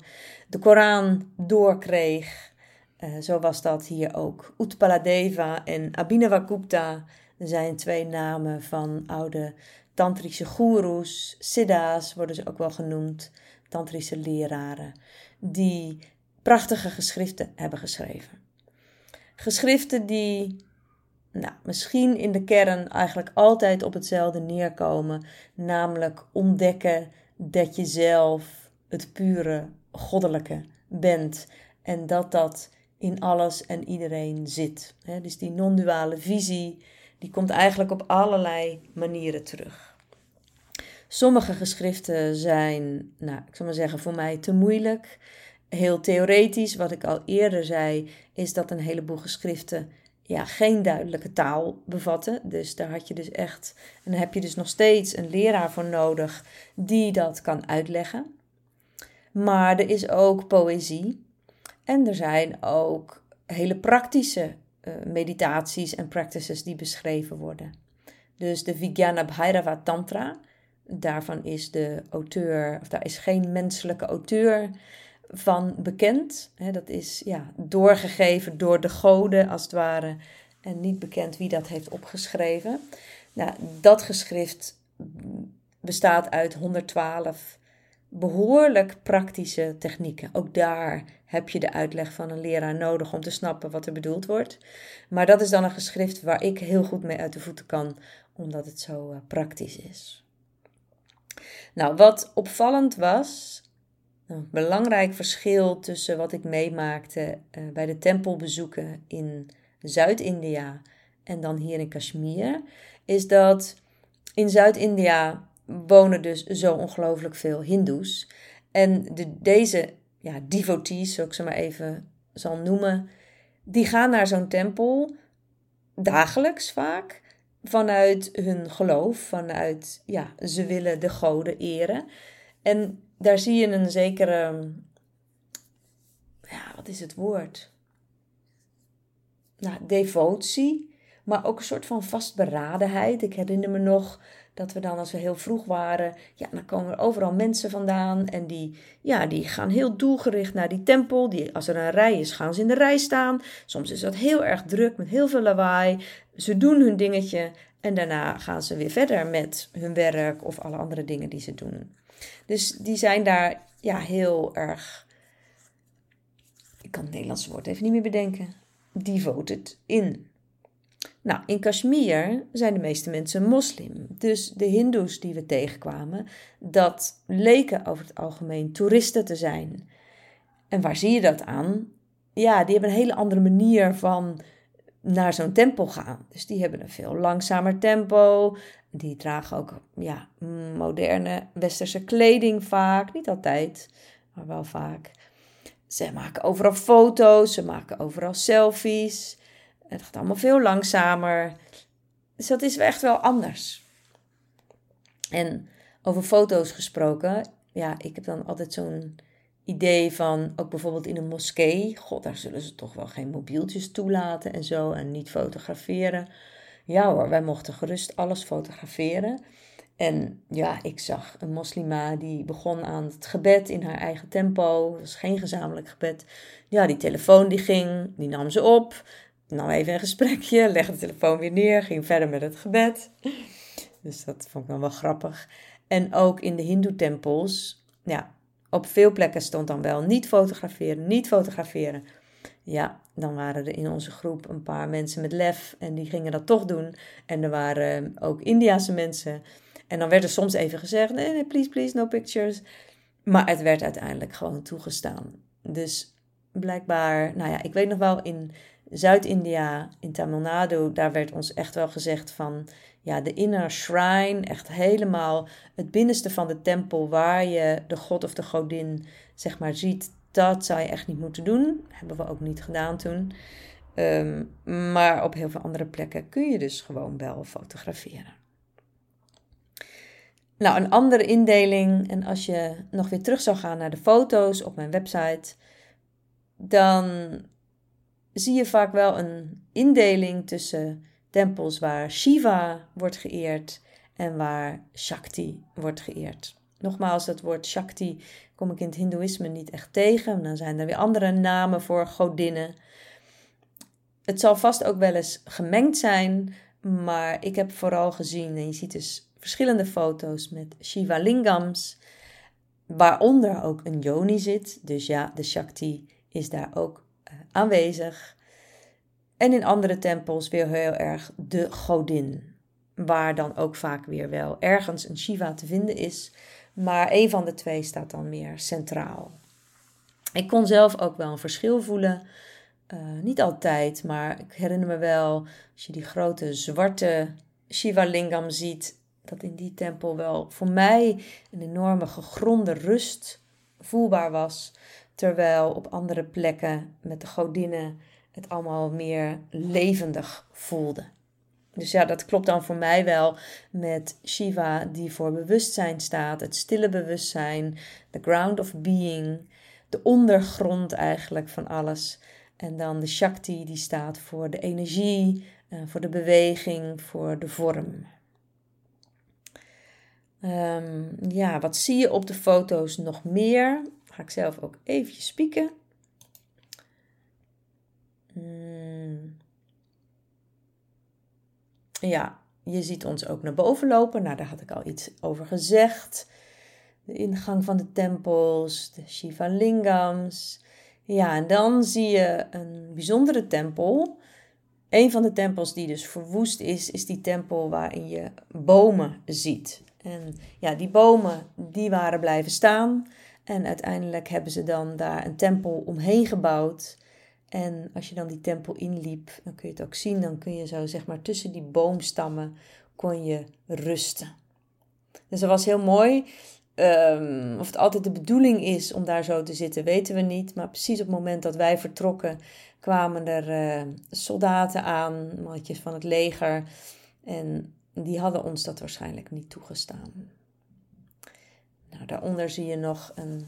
de Koran doorkreeg. Uh, zo was dat hier ook. Utpaladeva en Abhinavagupta zijn twee namen van oude tantrische goeroes. Siddha's worden ze ook wel genoemd, tantrische leraren, die prachtige geschriften hebben geschreven. Geschriften die nou, misschien in de kern eigenlijk altijd op hetzelfde neerkomen, namelijk ontdekken dat je zelf het pure goddelijke bent en dat dat in alles en iedereen zit. dus die non-duale visie, die komt eigenlijk op allerlei manieren terug. Sommige geschriften zijn, nou, ik zal maar zeggen, voor mij te moeilijk. Heel theoretisch, wat ik al eerder zei, is dat een heleboel geschriften ja, geen duidelijke taal bevatten. Dus daar had je dus echt, en heb je dus nog steeds een leraar voor nodig die dat kan uitleggen. Maar er is ook poëzie en er zijn ook hele praktische uh, meditaties en practices die beschreven worden. Dus de Vijnana Bhairava Tantra, daarvan is de auteur, of daar is geen menselijke auteur van bekend. dat is ja, doorgegeven door de goden als het ware en niet bekend wie dat heeft opgeschreven. Nou, dat geschrift bestaat uit 112 behoorlijk praktische technieken. Ook daar heb je de uitleg van een leraar nodig om te snappen wat er bedoeld wordt. Maar dat is dan een geschrift waar ik heel goed mee uit de voeten kan, omdat het zo uh, praktisch is. Nou, wat opvallend was, een belangrijk verschil tussen wat ik meemaakte uh, bij de tempelbezoeken in Zuid-India en dan hier in Kashmir, is dat in Zuid-India wonen dus zo ongelooflijk veel Hindoes. En de, deze ja, devotees, zoals ik ze maar even zal noemen, die gaan naar zo'n tempel dagelijks vaak vanuit hun geloof, vanuit, ja, ze willen de goden eren. En daar zie je een zekere, ja, wat is het woord? Nou, devotie, maar ook een soort van vastberadenheid. Ik herinner me nog dat we dan, als we heel vroeg waren, ja, dan komen er overal mensen vandaan. En die, ja, die gaan heel doelgericht naar die tempel. Die, als er een rij is, gaan ze in de rij staan. Soms is dat heel erg druk met heel veel lawaai. Ze doen hun dingetje en daarna gaan ze weer verder met hun werk of alle andere dingen die ze doen. Dus die zijn daar ja, heel erg. Ik kan het Nederlandse woord even niet meer bedenken. Devoted in. Nou, in Kashmir zijn de meeste mensen moslim. Dus de Hindoes die we tegenkwamen, dat leken over het algemeen toeristen te zijn. En waar zie je dat aan? Ja, die hebben een hele andere manier van naar zo'n tempel gaan. Dus die hebben een veel langzamer tempo. Die dragen ook ja, moderne westerse kleding vaak. Niet altijd, maar wel vaak. Ze maken overal foto's, ze maken overal selfies. Het gaat allemaal veel langzamer. Dus dat is echt wel anders. En over foto's gesproken, ja, ik heb dan altijd zo'n idee van, ook bijvoorbeeld in een moskee, god, daar zullen ze toch wel geen mobieltjes toelaten en zo en niet fotograferen. Ja hoor, wij mochten gerust alles fotograferen. En ja, ik zag een moslima die begon aan het gebed in haar eigen tempo. Het was geen gezamenlijk gebed. Ja, die telefoon die ging, die nam ze op nam even een gesprekje, legde de telefoon weer neer, ging verder met het gebed. Dus dat vond ik dan wel grappig. En ook in de Hindoe-tempels, ja, op veel plekken stond dan wel niet fotograferen, niet fotograferen. Ja, dan waren er in onze groep een paar mensen met lef en die gingen dat toch doen. En er waren ook Indiase mensen En dan werd er soms even gezegd: nee, please, please, no pictures. Maar het werd uiteindelijk gewoon toegestaan. Dus blijkbaar, nou ja, ik weet nog wel in Zuid-India, in Tamil Nadu, daar werd ons echt wel gezegd van ja, de inner shrine, echt helemaal het binnenste van de tempel waar je de god of de godin zeg maar ziet, dat zou je echt niet moeten doen. Hebben we ook niet gedaan toen. Ehm, maar op heel veel andere plekken kun je dus gewoon wel fotograferen. Nou, een andere indeling, en als je nog weer terug zou gaan naar de foto's op mijn website, dan zie je vaak wel een indeling tussen tempels waar Shiva wordt geëerd en waar Shakti wordt geëerd. Nogmaals, het woord Shakti kom ik in het Hindoeïsme niet echt tegen. Dan zijn er weer andere namen voor godinnen. Het zal vast ook wel eens gemengd zijn, maar ik heb vooral gezien, en je ziet dus verschillende foto's met Shiva Lingams, waaronder ook een yoni zit. Dus ja, de Shakti is daar ook aanwezig. En in andere tempels weer heel erg de godin, waar dan ook vaak weer wel ergens een Shiva te vinden is, maar een van de twee staat dan meer centraal. Ik kon zelf ook wel een verschil voelen. Uh, niet altijd, maar ik herinner me wel, als je die grote zwarte Shiva Lingam ziet, dat in die tempel wel voor mij een enorme gegronde rust voelbaar was. Terwijl op andere plekken met de godinnen het allemaal meer levendig voelde. Dus ja, dat klopt dan voor mij wel met Shiva, die voor bewustzijn staat, het stille bewustzijn, the ground of being, de ondergrond eigenlijk van alles. En dan de Shakti, die staat voor de energie, eh, voor de beweging, voor de vorm. Um, ja, wat zie je op de foto's nog meer? Ik zelf ook eventjes spieken. Hmm. Ja, je ziet ons ook naar boven lopen. Nou, daar had ik al iets over gezegd. De ingang van de tempels, de Shiva Lingams. Ja, en dan zie je een bijzondere tempel. Een van de tempels die dus verwoest is, is die tempel waarin je bomen ziet. En ja, die bomen die waren blijven staan. En uiteindelijk hebben ze dan daar een tempel omheen gebouwd. En als je dan die tempel inliep, dan kun je het ook zien. Dan kun je zo zeg maar tussen die boomstammen kon je rusten. Dus dat was heel mooi. Um, of het altijd de bedoeling is om daar zo te zitten, weten we niet. Maar precies op het moment dat wij vertrokken, kwamen er uh, soldaten aan, mannetjes van het leger. En die hadden ons dat waarschijnlijk niet toegestaan. Nou, daaronder zie je nog een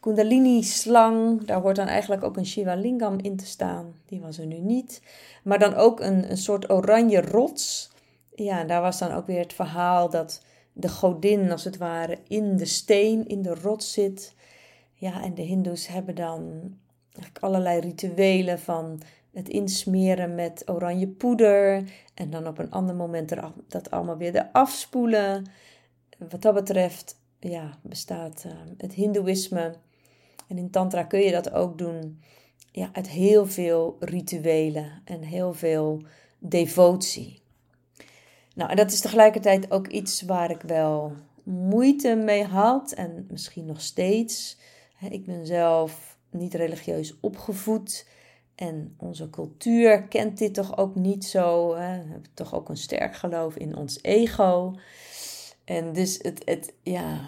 Kundalini-slang. Daar hoort dan eigenlijk ook een Shiva Lingam in te staan. Die was er nu niet. Maar dan ook een, een soort oranje rots. Ja, daar was dan ook weer het verhaal dat de godin, als het ware, in de steen, in de rots zit. Ja, en de Hindoes hebben dan allerlei rituelen van het insmeren met oranje poeder. En dan op een ander moment er, dat allemaal weer eraf spoelen. Wat dat betreft ja, bestaat uh, het Hindoeïsme. En in Tantra kun je dat ook doen ja, uit heel veel rituelen en heel veel devotie. Nou, en dat is tegelijkertijd ook iets waar ik wel moeite mee had en misschien nog steeds. Ik ben zelf niet religieus opgevoed. En onze cultuur kent dit toch ook niet zo. We hebben toch ook een sterk geloof in ons ego. En dus het, het ja,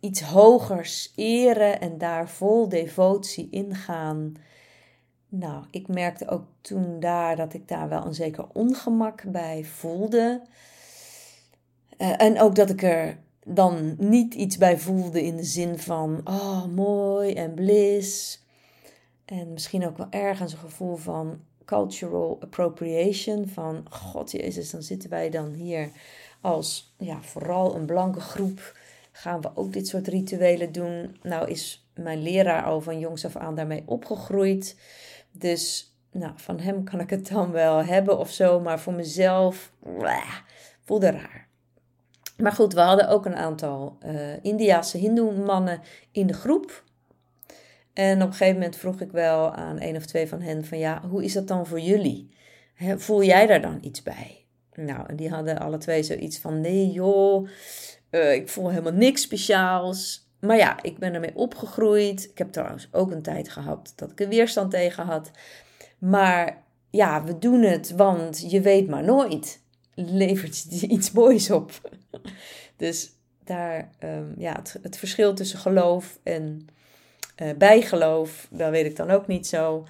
iets hogers eren en daar vol devotie ingaan. Nou, ik merkte ook toen daar dat ik daar wel een zeker ongemak bij voelde. Uh, en ook dat ik er dan niet iets bij voelde in de zin van, oh mooi en bliss. En misschien ook wel ergens een gevoel van cultural appropriation. Van God Jezus, dan zitten wij dan hier als ja, vooral een blanke groep. Gaan we ook dit soort rituelen doen? Nou is mijn leraar al van jongs af aan daarmee opgegroeid. Dus nou, van hem kan ik het dan wel hebben of zo. Maar voor mezelf voelde raar. Maar goed, we hadden ook een aantal uh, Indiase hindoe-mannen in de groep. En op een gegeven moment vroeg ik wel aan een of twee van hen van ja, hoe is dat dan voor jullie? voel jij daar dan iets bij? Nou, en die hadden alle twee zoiets van: nee joh, uh, ik voel helemaal niks speciaals. Maar ja, ik ben ermee opgegroeid. Ik heb trouwens ook een tijd gehad dat ik er weerstand tegen had. Maar ja, we doen het, want je weet maar nooit. Levert iets moois op. Dus daar, um, ja, het, het, verschil tussen geloof en uh, bijgeloof, dat weet ik dan ook niet zo.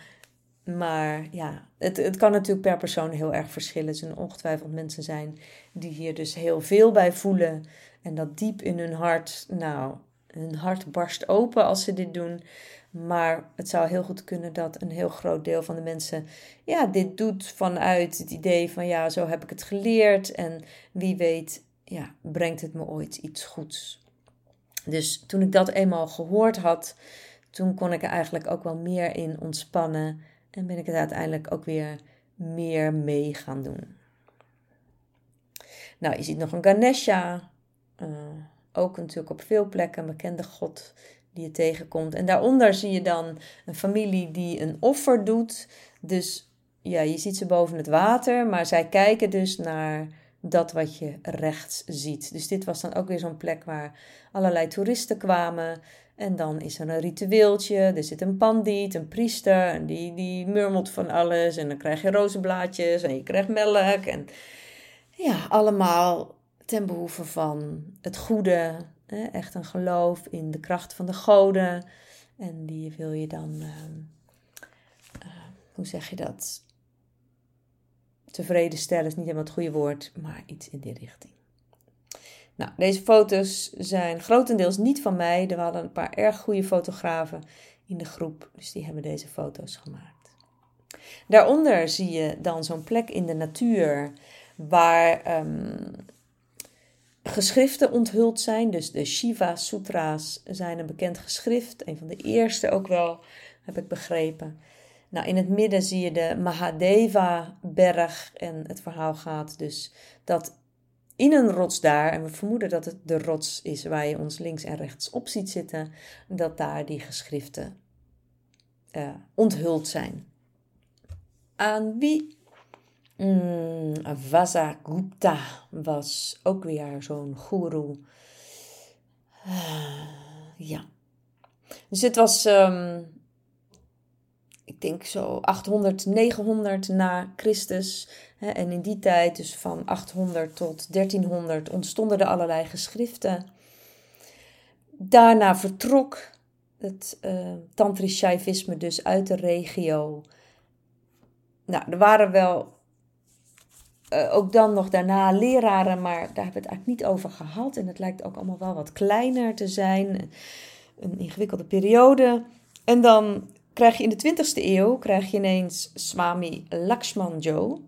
Maar ja, het, het kan natuurlijk per persoon heel erg verschillen. Er zullen ongetwijfeld mensen zijn die hier dus heel veel bij voelen. En dat diep in hun hart, nou, hun hart barst open als ze dit doen. Maar het zou heel goed kunnen dat een heel groot deel van de mensen ja, dit doet vanuit het idee van ja, zo heb ik het geleerd. En wie weet, ja, brengt het me ooit iets goeds. Dus toen ik dat eenmaal gehoord had, toen kon ik er eigenlijk ook wel meer in ontspannen. En ben ik het uiteindelijk ook weer meer mee gaan doen. Nou, je ziet nog een Ganesha. Uh, ook natuurlijk op veel plekken een bekende god die je tegenkomt. En daaronder zie je dan een familie die een offer doet. Dus ja, je ziet ze boven het water, maar zij kijken dus naar dat wat je rechts ziet. Dus dit was dan ook weer zo'n plek waar allerlei toeristen kwamen. En dan is er een ritueeltje. Er zit een pandiet, een priester. En die, die murmelt van alles. En dan krijg je rozenblaadjes en je krijgt melk. En ja, allemaal ten behoeve van het goede. Hè? Echt een geloof in de kracht van de goden. En die wil je dan, ehm, eh, hoe zeg je dat? Tevreden stellen is niet helemaal het goede woord, maar iets in die richting. Nou, deze foto's zijn grotendeels niet van mij. Er waren een paar erg goede fotografen in de groep, dus die hebben deze foto's gemaakt. Daaronder zie je dan zo'n plek in de natuur waar um, geschriften onthuld zijn. Dus de Shiva Sutra's zijn een bekend geschrift, een van de eerste ook wel, heb ik begrepen. Nou, in het midden zie je de Mahadeva-berg en het verhaal gaat dus dat in een rots daar, en we vermoeden dat het de rots is waar je ons links en rechts op ziet zitten, dat daar die geschriften uh, onthuld zijn. Aan wie? Mm, Vasagupta was ook weer zo'n guru. Uh, ja. Dus het was ik denk zo 800, 900 na Christus. En in die tijd, dus van 800 tot 1300, ontstonden er allerlei geschriften. Daarna vertrok het uh, tantrisch shaivisme dus uit de regio. Nou, er waren wel uh, ook dan nog daarna leraren, maar daar hebben we het eigenlijk niet over gehad. En het lijkt ook allemaal wel wat kleiner te zijn. Een ingewikkelde periode. En dan krijg je in de 20e eeuw krijg je ineens Swami Lakshmanjo,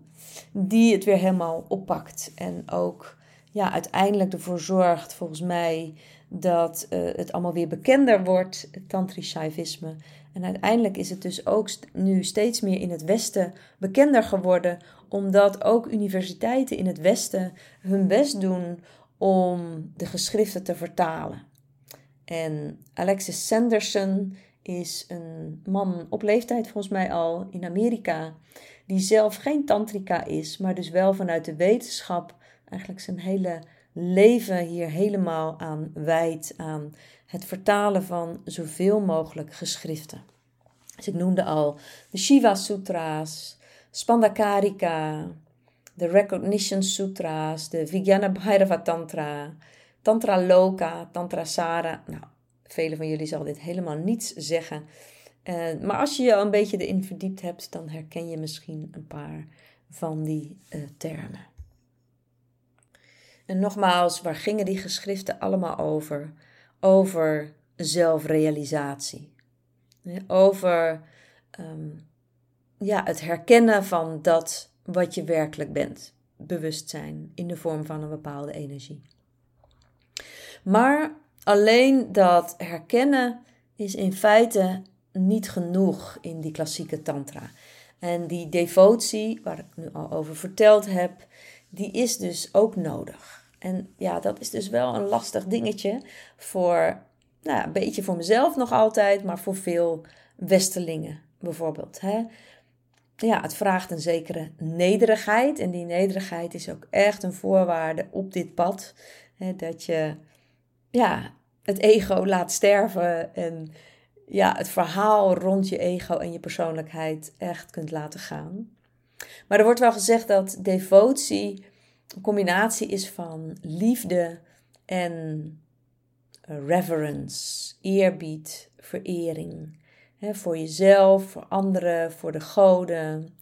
die het weer helemaal oppakt en ook ja, uiteindelijk ervoor zorgt, volgens mij, dat uh, het allemaal weer bekender wordt, het tantrisch shaivisme. En uiteindelijk is het dus ook nu steeds meer in het Westen bekender geworden, omdat ook universiteiten in het Westen hun best doen om de geschriften te vertalen. En Alexis Sanderson is een man op leeftijd volgens mij al in Amerika, die zelf geen tantrika is, maar dus wel vanuit de wetenschap eigenlijk zijn hele leven hier helemaal aan wijdt, aan het vertalen van zoveel mogelijk geschriften. Dus ik noemde al de Shiva Sutra's, Spandakarika, de Recognition Sutra's, de Vijnana Bhairava Tantra, Tantra Loka, Tantra Sara. Nou, Velen van jullie zal dit helemaal niets zeggen. Uh, maar als je je een beetje erin verdiept hebt, dan herken je misschien een paar van die uh, termen. En nogmaals, waar gingen die geschriften allemaal over? Over zelfrealisatie. Over um, ja, het herkennen van dat wat je werkelijk bent. Bewustzijn in de vorm van een bepaalde energie. Maar Alleen dat herkennen is in feite niet genoeg in die klassieke tantra. En die devotie, waar ik nu al over verteld heb, die is dus ook nodig. En ja, dat is dus wel een lastig dingetje voor, nou, een beetje voor mezelf nog altijd, maar voor veel Westelingen bijvoorbeeld. Hè? ja, het vraagt een zekere nederigheid. En die nederigheid is ook echt een voorwaarde op dit pad. Hè, dat je ja, het ego laat sterven en ja, het verhaal rond je ego en je persoonlijkheid echt kunt laten gaan. Maar er wordt wel gezegd dat devotie een combinatie is van liefde en reverence, eerbied, verering. voor jezelf, voor anderen, voor de goden.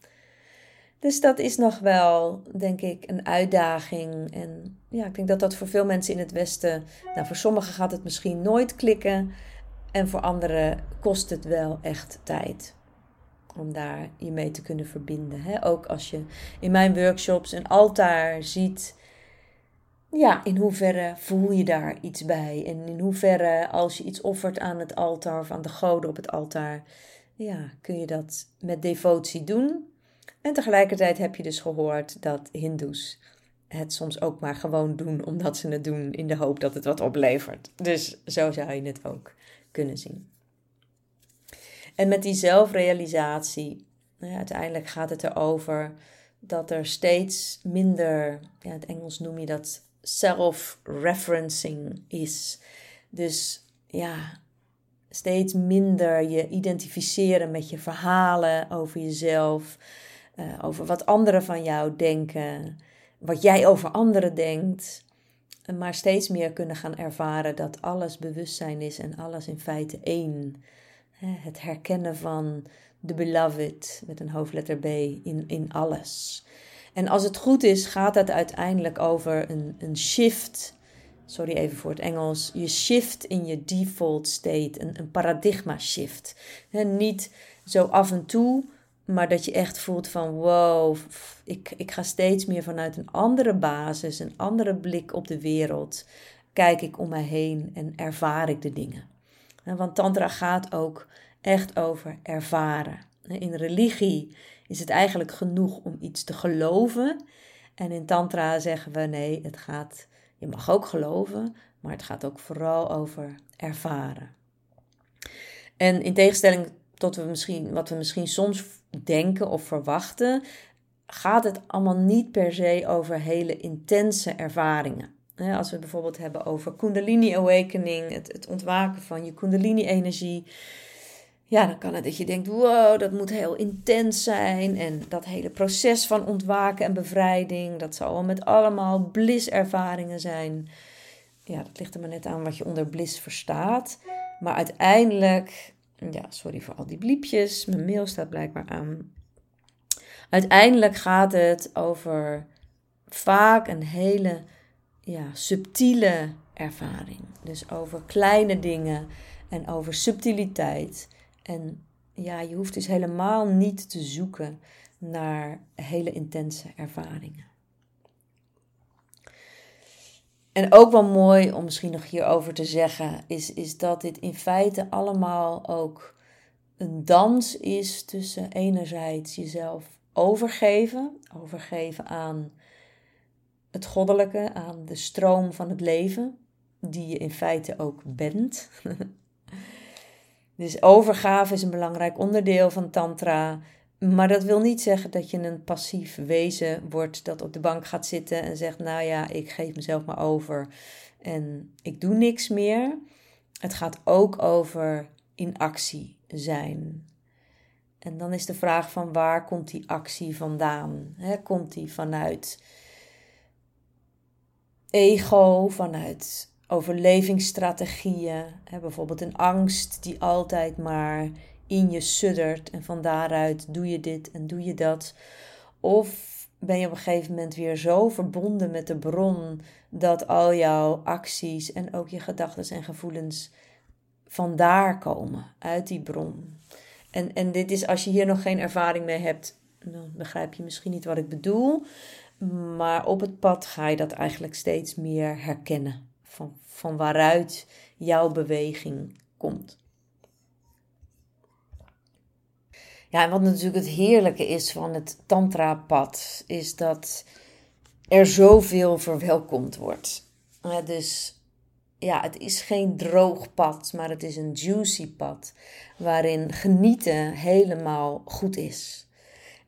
Dus dat is nog wel, denk ik, een uitdaging. En ja, ik denk dat dat voor veel mensen in het Westen, nou voor sommigen gaat het misschien nooit klikken. En voor anderen kost het wel echt tijd om daar je mee te kunnen verbinden. Hè? Ook als je in mijn workshops een altaar ziet, ja, in hoeverre voel je daar iets bij? En in hoeverre, als je iets offert aan het altaar of aan de goden op het altaar, ja, kun je dat met devotie doen. En tegelijkertijd heb je dus gehoord dat Hindoes het soms ook maar gewoon doen omdat ze het doen in de hoop dat het wat oplevert. Dus zo zou je het ook kunnen zien. En met die zelfrealisatie, nou ja, uiteindelijk gaat het erover dat er steeds minder, ja, in het Engels noem je dat self-referencing is. Dus ja, steeds minder je identificeren met je verhalen over jezelf, uh, over wat anderen van jou denken, wat jij over anderen denkt. Maar steeds meer kunnen gaan ervaren dat alles bewustzijn is en alles in feite één. Het herkennen van de beloved met een hoofdletter B in, in alles. En als het goed is, gaat het uiteindelijk over een, een shift. Sorry even voor het Engels. Je shift in je default state. Een, een paradigma shift. niet zo af en toe, maar dat je echt voelt van wow, ik, ik ga steeds meer vanuit een andere basis, een andere blik op de wereld. Kijk ik om mij heen en ervaar ik de dingen. Want Tantra gaat ook echt over ervaren. In religie is het eigenlijk genoeg om iets te geloven. En in Tantra zeggen we nee, het gaat, je mag ook geloven, maar het gaat ook vooral over ervaren. En in tegenstelling tot we misschien, wat we misschien soms denken of verwachten, gaat het allemaal niet per se over hele intense ervaringen. Als we bijvoorbeeld hebben over Kundalini Awakening, het, het ontwaken van je Kundalini-energie, ja, dan kan het dat je denkt: wow, dat moet heel intens zijn. En dat hele proces van ontwaken en bevrijding, dat zal wel met allemaal bliss-ervaringen zijn. Ja, dat ligt er maar net aan wat je onder bliss verstaat. Maar uiteindelijk, ja, sorry voor al die bliepjes, mijn mail staat blijkbaar aan. Uiteindelijk gaat het over vaak een hele ja, subtiele ervaring. Dus over kleine dingen en over subtiliteit. En ja, je hoeft dus helemaal niet te zoeken naar hele intense ervaringen. En ook wel mooi om misschien nog hierover te zeggen, is, is dat dit in feite allemaal ook een dans is tussen enerzijds jezelf overgeven, overgeven aan het goddelijke, aan de stroom van het leven, die je in feite ook bent. Dus overgave is een belangrijk onderdeel van Tantra. Maar dat wil niet zeggen dat je een passief wezen wordt dat op de bank gaat zitten en zegt: Nou ja, ik geef mezelf maar over en ik doe niks meer. Het gaat ook over in actie zijn. En dan is de vraag van waar komt die actie vandaan? komt die vanuit ego, vanuit overlevingsstrategieën. Hè, bijvoorbeeld een angst die altijd maar in je suddert en van daaruit doe je dit en doe je dat. Of ben je op een gegeven moment weer zo verbonden met de bron dat al jouw acties en ook je gedachten en gevoelens vandaar komen, uit die bron. En, en dit is als je hier nog geen ervaring mee hebt, dan begrijp je misschien niet wat ik bedoel. Maar op het pad ga je dat eigenlijk steeds meer herkennen van, van waaruit jouw beweging komt. Ja, wat natuurlijk het heerlijke is van het tantra-pad, is dat er zoveel verwelkomd wordt. dus ja, het is geen droog pad, maar het is een juicy pad, waarin genieten helemaal goed is.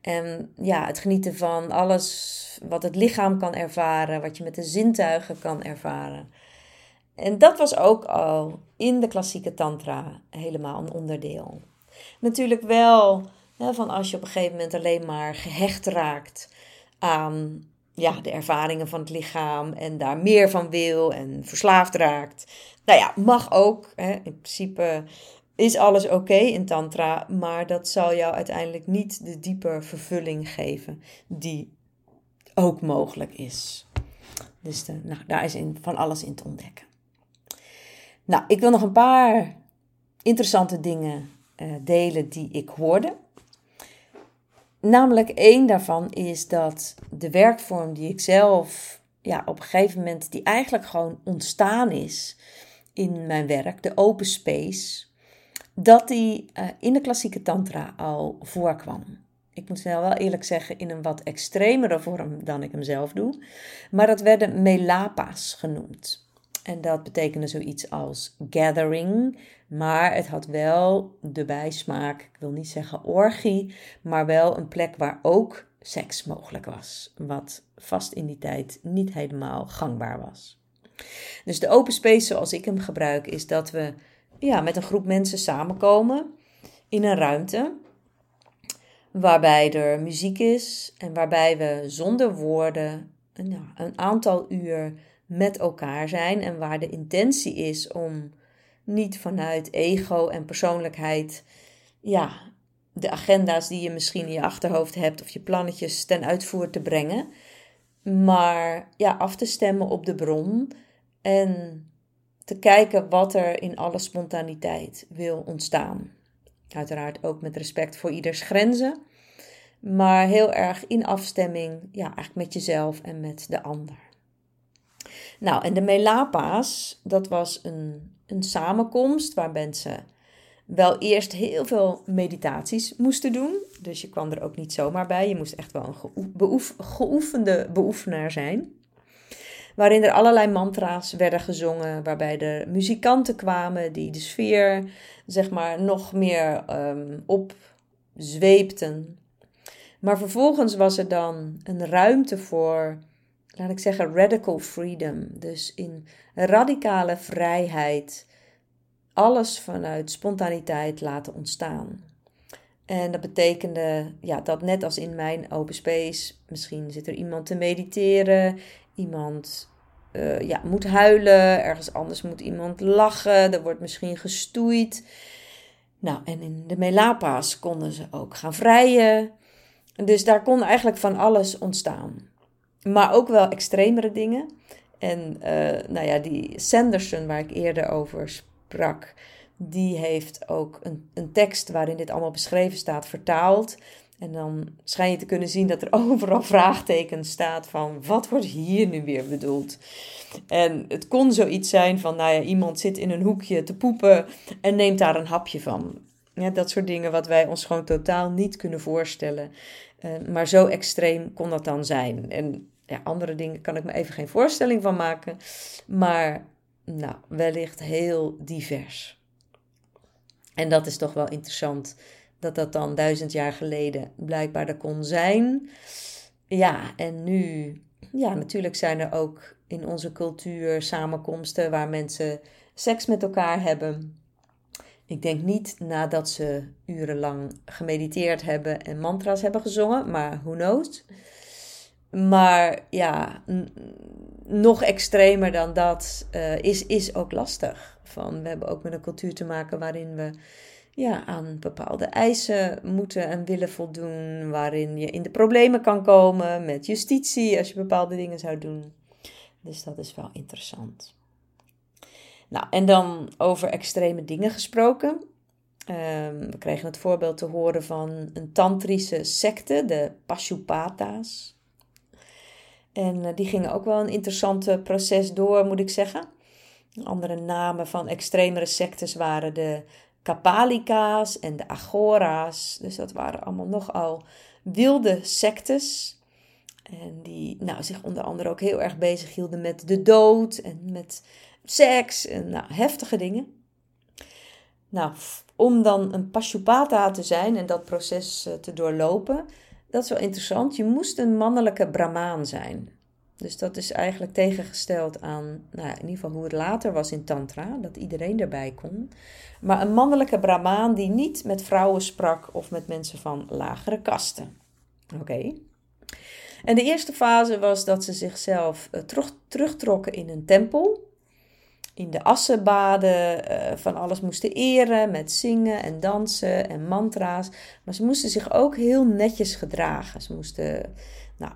En ja, het genieten van alles wat het lichaam kan ervaren, wat je met de zintuigen kan ervaren. En dat was ook al in de klassieke tantra helemaal een onderdeel. Natuurlijk wel van als je op een gegeven moment alleen maar gehecht raakt aan ja, de ervaringen van het lichaam en daar meer van wil en verslaafd raakt. Nou ja, mag ook. Hè. In principe is alles oké in Tantra, maar dat zal jou uiteindelijk niet de diepe vervulling geven die ook mogelijk is. Dus nou, daar is in, van alles in te ontdekken. Nou, ik wil nog een paar interessante dingen uh, delen die ik hoorde. Namelijk één daarvan is dat de werkvorm die ik zelf ja, op een gegeven moment, die eigenlijk gewoon ontstaan is in mijn werk, de open space, dat die uh, in de klassieke tantra al voorkwam. Ik moet wel eerlijk zeggen, in een wat extremere vorm dan ik hem zelf doe. Maar dat werden melapa's genoemd. En dat betekende zoiets als gathering. Maar het had wel de bijsmaak, ik wil niet zeggen orgie, maar wel een plek waar ook seks mogelijk was. Wat vast in die tijd niet helemaal gangbaar was. Dus de open space zoals ik hem gebruik is dat we ja, met een groep mensen samenkomen in een ruimte. Waarbij er muziek is en waarbij we zonder woorden een, aantal uur met elkaar zijn. En waar de intentie is om niet vanuit ego en persoonlijkheid ja, de agenda's die je misschien in je achterhoofd hebt of je plannetjes ten uitvoer te brengen. Maar ja, af te stemmen op de bron en te kijken wat er in alle spontaniteit wil ontstaan. Uiteraard ook met respect voor ieders grenzen, maar heel erg in afstemming, ja, eigenlijk met jezelf en met de ander. Nou, en de Melapa's, dat was een, een samenkomst waar mensen wel eerst heel veel meditaties moesten doen. Dus je kwam er ook niet zomaar bij. Je moest echt wel een geoefende beoefenaar zijn waarin er allerlei mantra's werden gezongen, waarbij er muzikanten kwamen die de sfeer zeg maar nog meer um, opzweepten. Maar vervolgens was er dan een ruimte voor, laat ik zeggen, radical freedom. Dus in radicale vrijheid alles vanuit spontaniteit laten ontstaan. En dat betekende ja, dat net als in mijn open space, misschien zit er iemand te mediteren, iemand uh, ja, moet huilen, ergens anders moet iemand lachen, er wordt misschien gestoeid. Nou, en in de Melapa's konden ze ook gaan vrijen. Dus daar kon eigenlijk van alles ontstaan. Maar ook wel extremere dingen. En uh, nou ja, die Sanderson, waar ik eerder over sprak, die heeft ook een, een tekst waarin dit allemaal beschreven staat, vertaald. En dan schijn je te kunnen zien dat er overal vraagtekens staat van wat wordt hier nu weer bedoeld? En het kon zoiets zijn van, nou ja, iemand zit in een hoekje te poepen en neemt daar een hapje van. Ja, dat soort dingen wat wij ons gewoon totaal niet kunnen voorstellen. Uh, maar zo extreem kon dat dan zijn. En ja, andere dingen kan ik me even geen voorstelling van maken. Maar nou, wellicht heel divers. En dat is toch wel interessant dat dat dan duizend jaar geleden blijkbaar er kon zijn. Ja, en nu, ja, natuurlijk zijn er ook in onze cultuur samenkomsten waar mensen seks met elkaar hebben. Ik denk niet nadat ze urenlang gemediteerd hebben en mantra's hebben gezongen, maar who knows. Maar ja, nog extremer dan dat uh, is, is ook lastig. Van, we hebben ook met een cultuur te maken waarin we ja, aan bepaalde eisen moeten en willen voldoen, waarin je in de problemen kan komen met justitie als je bepaalde dingen zou doen. Dus dat is wel interessant. Nou, en dan over extreme dingen gesproken. Um, we kregen het voorbeeld te horen van een tantrische secte, de Pashupata's. En uh, die gingen ook wel een interessant proces door, moet ik zeggen. Andere namen van extremere sectes waren de Kapalika's en de Agora's. Dus dat waren allemaal nogal wilde sectes. En die nou, zich onder andere ook heel erg bezig hielden met de dood en met seks en nou, heftige dingen. Nou, om dan een Pashupata te zijn en dat proces eh, te doorlopen, dat is wel interessant, je moest een mannelijke Brahmaan zijn. Dus dat is eigenlijk tegengesteld aan, nou, in ieder geval hoe het later was in Tantra, dat iedereen erbij kon. Maar een mannelijke Brahmaan die niet met vrouwen sprak of met mensen van lagere kasten. Oké. En de eerste fase was dat ze zichzelf uh, terug, terugtrokken in een tempel. In de assenbaden uh, van alles moesten eren met zingen en dansen en mantra's. Maar ze moesten zich ook heel netjes gedragen. Ze moesten nou,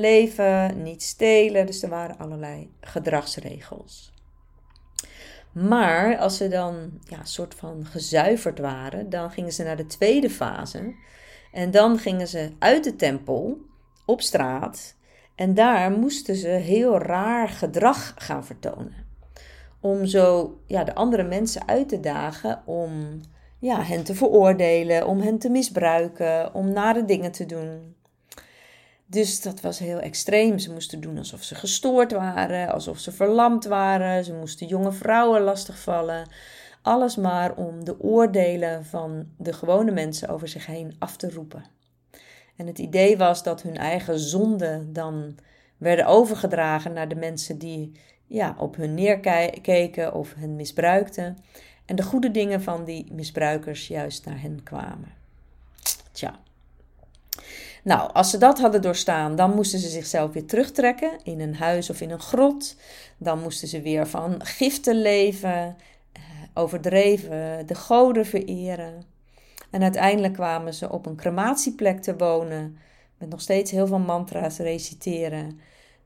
leven, niet stelen. Dus er waren allerlei gedragsregels. Maar als ze dan ja, soort van gezuiverd waren, dan gingen ze naar de tweede fase. En dan gingen ze uit de tempel op straat. En daar moesten ze heel raar gedrag gaan vertonen. Om zo ja, de andere mensen uit te dagen om ja, hen te veroordelen, om hen te misbruiken, om nare dingen te doen. Dus dat was heel extreem. Ze moesten doen alsof ze gestoord waren, alsof ze verlamd waren. Ze moesten jonge vrouwen lastigvallen. Alles maar om de oordelen van de gewone mensen over zich heen af te roepen. En het idee was dat hun eigen zonden dan werden overgedragen naar de mensen die ja, op hun neerkeken of hen misbruikten. En de goede dingen van die misbruikers juist naar hen kwamen. Tja. Nou, als ze dat hadden doorstaan, dan moesten ze zichzelf weer terugtrekken in een huis of in een grot. Dan moesten ze weer van giften leven, eh, overdreven, de goden vereren. En uiteindelijk kwamen ze op een crematieplek te wonen, met nog steeds heel veel mantra's reciteren.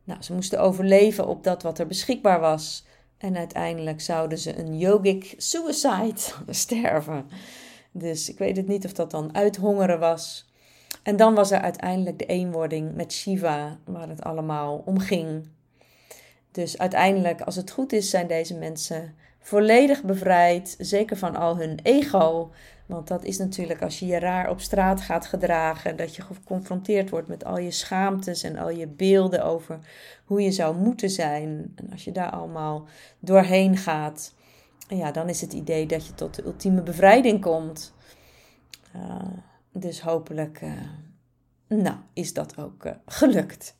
Nou, ze moesten overleven op dat wat er beschikbaar was. En uiteindelijk zouden ze een yogic suicide sterven. Dus ik weet het niet of dat dan uithongeren was. En dan was er uiteindelijk de eenwording met Shiva, waar het allemaal om ging. Dus uiteindelijk, als het goed is, zijn deze mensen volledig bevrijd, zeker van al hun ego. Want dat is natuurlijk als je je raar op straat gaat gedragen, dat je geconfronteerd wordt met al je schaamtes en al je beelden over hoe je zou moeten zijn. En als je daar allemaal doorheen gaat, ja, dan is het idee dat je tot de ultieme bevrijding komt. Uh, dus hopelijk, uh, nou, is dat ook uh, gelukt.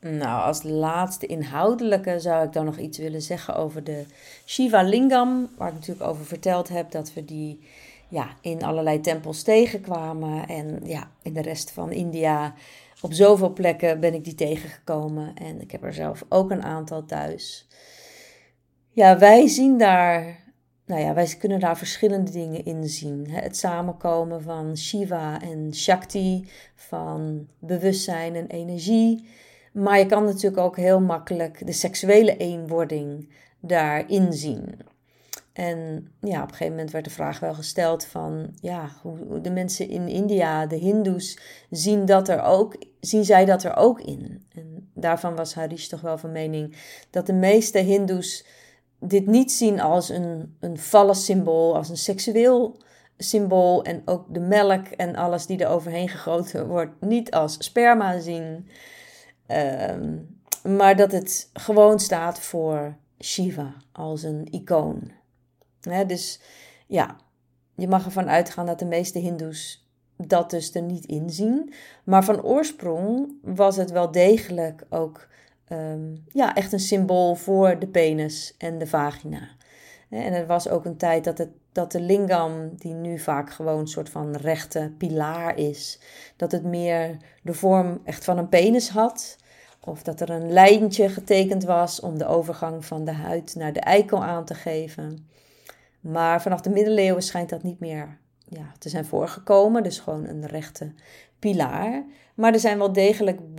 Nou, als laatste inhoudelijke zou ik dan nog iets willen zeggen over de Shiva Lingam, waar ik natuurlijk over verteld heb dat we die ja, in allerlei tempels tegenkwamen. En ja, in de rest van India, op zoveel plekken ben ik die tegengekomen. En ik heb er zelf ook een aantal thuis. Ja, wij zien daar nou ja, wij kunnen daar verschillende dingen in zien. Het samenkomen van Shiva en Shakti, van bewustzijn en energie. Maar je kan natuurlijk ook heel makkelijk de seksuele eenwording daarin zien. En ja, op een gegeven moment werd de vraag wel gesteld van, ja, hoe de mensen in India, de Hindoes, zien, dat er ook, zien zij dat er ook in? En daarvan was Harish toch wel van mening dat de meeste Hindoes dit niet zien als een, een symbool, als een seksueel symbool. En ook de melk en alles die er overheen gegoten wordt, niet als sperma zien. Ehm, maar dat het gewoon staat voor Shiva als een icoon. dus ja, je mag ervan uitgaan dat de meeste Hindoes dat dus er niet in zien. Maar van oorsprong was het wel degelijk ook Ehm, ja, echt een symbool voor de penis en de vagina. En er was ook een tijd dat, het, dat de lingam, die nu vaak gewoon een soort van rechte pilaar is, dat het meer de vorm echt van een penis had. Of dat er een lijntje getekend was om de overgang van de huid naar de eikel aan te geven. Maar vanaf de middeleeuwen schijnt dat niet meer ja, te zijn voorgekomen. Dus gewoon een rechte pilaar. Maar er zijn wel degelijk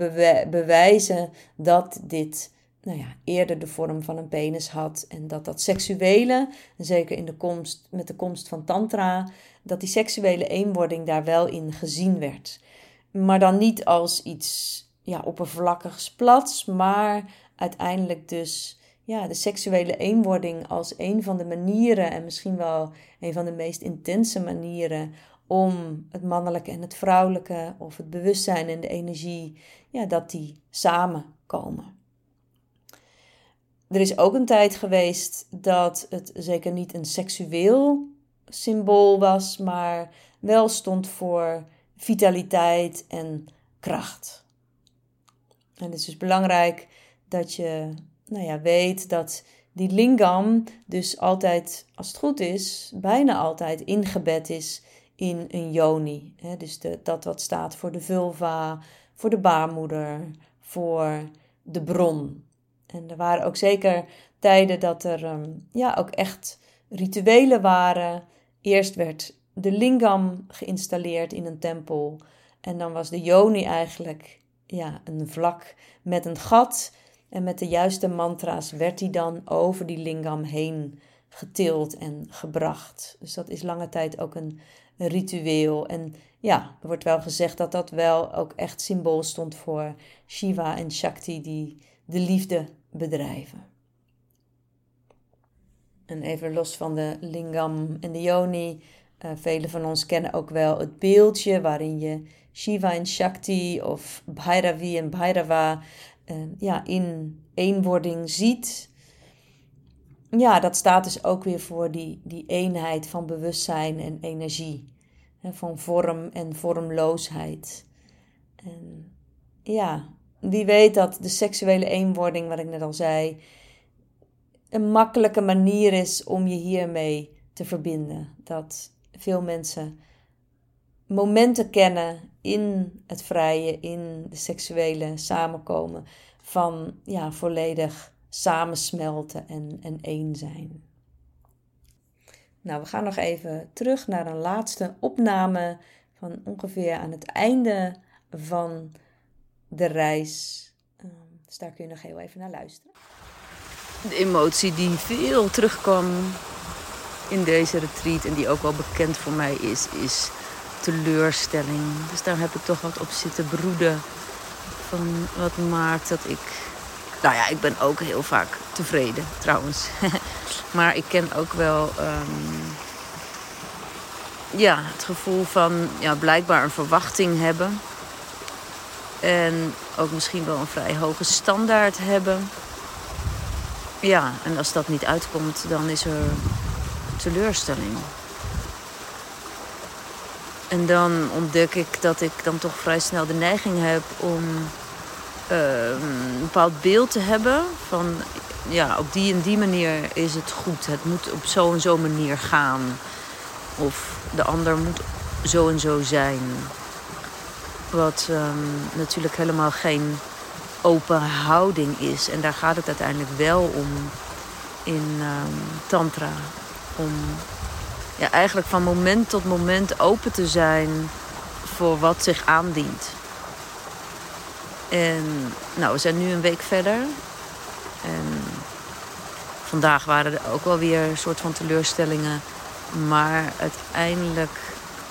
bewijzen dat dit nou ja, eerder de vorm van een penis had. En dat dat seksuele, zeker in de komst, met de komst van Tantra, dat die seksuele eenwording daar wel in gezien werd. Maar dan niet als iets ja, oppervlakkigs plats, maar uiteindelijk dus ja, de seksuele eenwording als een van de manieren, en misschien wel een van de meest intense manieren om het mannelijke en het vrouwelijke, of het bewustzijn en de energie, ja, dat die samenkomen. Er is ook een tijd geweest dat het zeker niet een seksueel symbool was, maar wel stond voor vitaliteit en kracht. En het is dus belangrijk dat je nou ja, weet dat die lingam dus altijd, als het goed is, bijna altijd ingebed is in een yoni. dus de, dat wat staat voor de vulva, voor de baarmoeder, voor de bron. En er waren ook zeker tijden dat er ehm, ja, ook echt rituelen waren. Eerst werd de lingam geïnstalleerd in een tempel. En dan was de yoni eigenlijk ja, een vlak met een gat. En met de juiste mantra's werd die dan over die lingam heen getild en gebracht. Dus dat is lange tijd ook een, een ritueel. En ja, er wordt wel gezegd dat dat wel ook echt symbool stond voor Shiva en Shakti die de liefde bedrijven. En even los van de lingam en de yoni. Uh, velen van ons kennen ook wel het beeldje waarin je Shiva en Shakti of Bhairavi en Bhairava uh, ja, in eenwording ziet. Ja, dat staat dus ook weer voor die, die eenheid van bewustzijn en energie. Hè, van vorm en vormloosheid. En ja, wie weet dat de seksuele eenwording, wat ik net al zei, een makkelijke manier is om je hiermee te verbinden. Dat veel mensen momenten kennen in het vrije, in de seksuele samenkomen van ja, volledig samensmelten en, en één zijn. Nou, we gaan nog even terug naar een laatste opname van ongeveer aan het einde van de reis. Ehm, dus daar kun je nog heel even naar luisteren. De emotie die veel terugkwam in deze retreat en die ook wel bekend voor mij is, is teleurstelling. Dus daar heb ik toch wat op zitten broeden. Van wat maakt dat ik. Nou ja, ik ben ook heel vaak tevreden trouwens. maar ik ken ook wel. Ehm, ja, het gevoel van ja, blijkbaar een verwachting hebben. En ook misschien wel een vrij hoge standaard hebben. Ja, en als dat niet uitkomt, dan is er teleurstelling. En dan ontdek ik dat ik dan toch vrij snel de neiging heb om uh, een bepaald beeld te hebben van ja, op die en die manier is het goed. Het moet op zo en zo manier gaan. Of de ander moet zo en zo zijn. Wat um, natuurlijk helemaal geen open houding is. En daar gaat het uiteindelijk wel om in um, Tantra. Om ja, eigenlijk van moment tot moment open te zijn voor wat zich aandient. En nou, we zijn nu een week verder. En vandaag waren er ook wel weer een soort van teleurstellingen. Maar uiteindelijk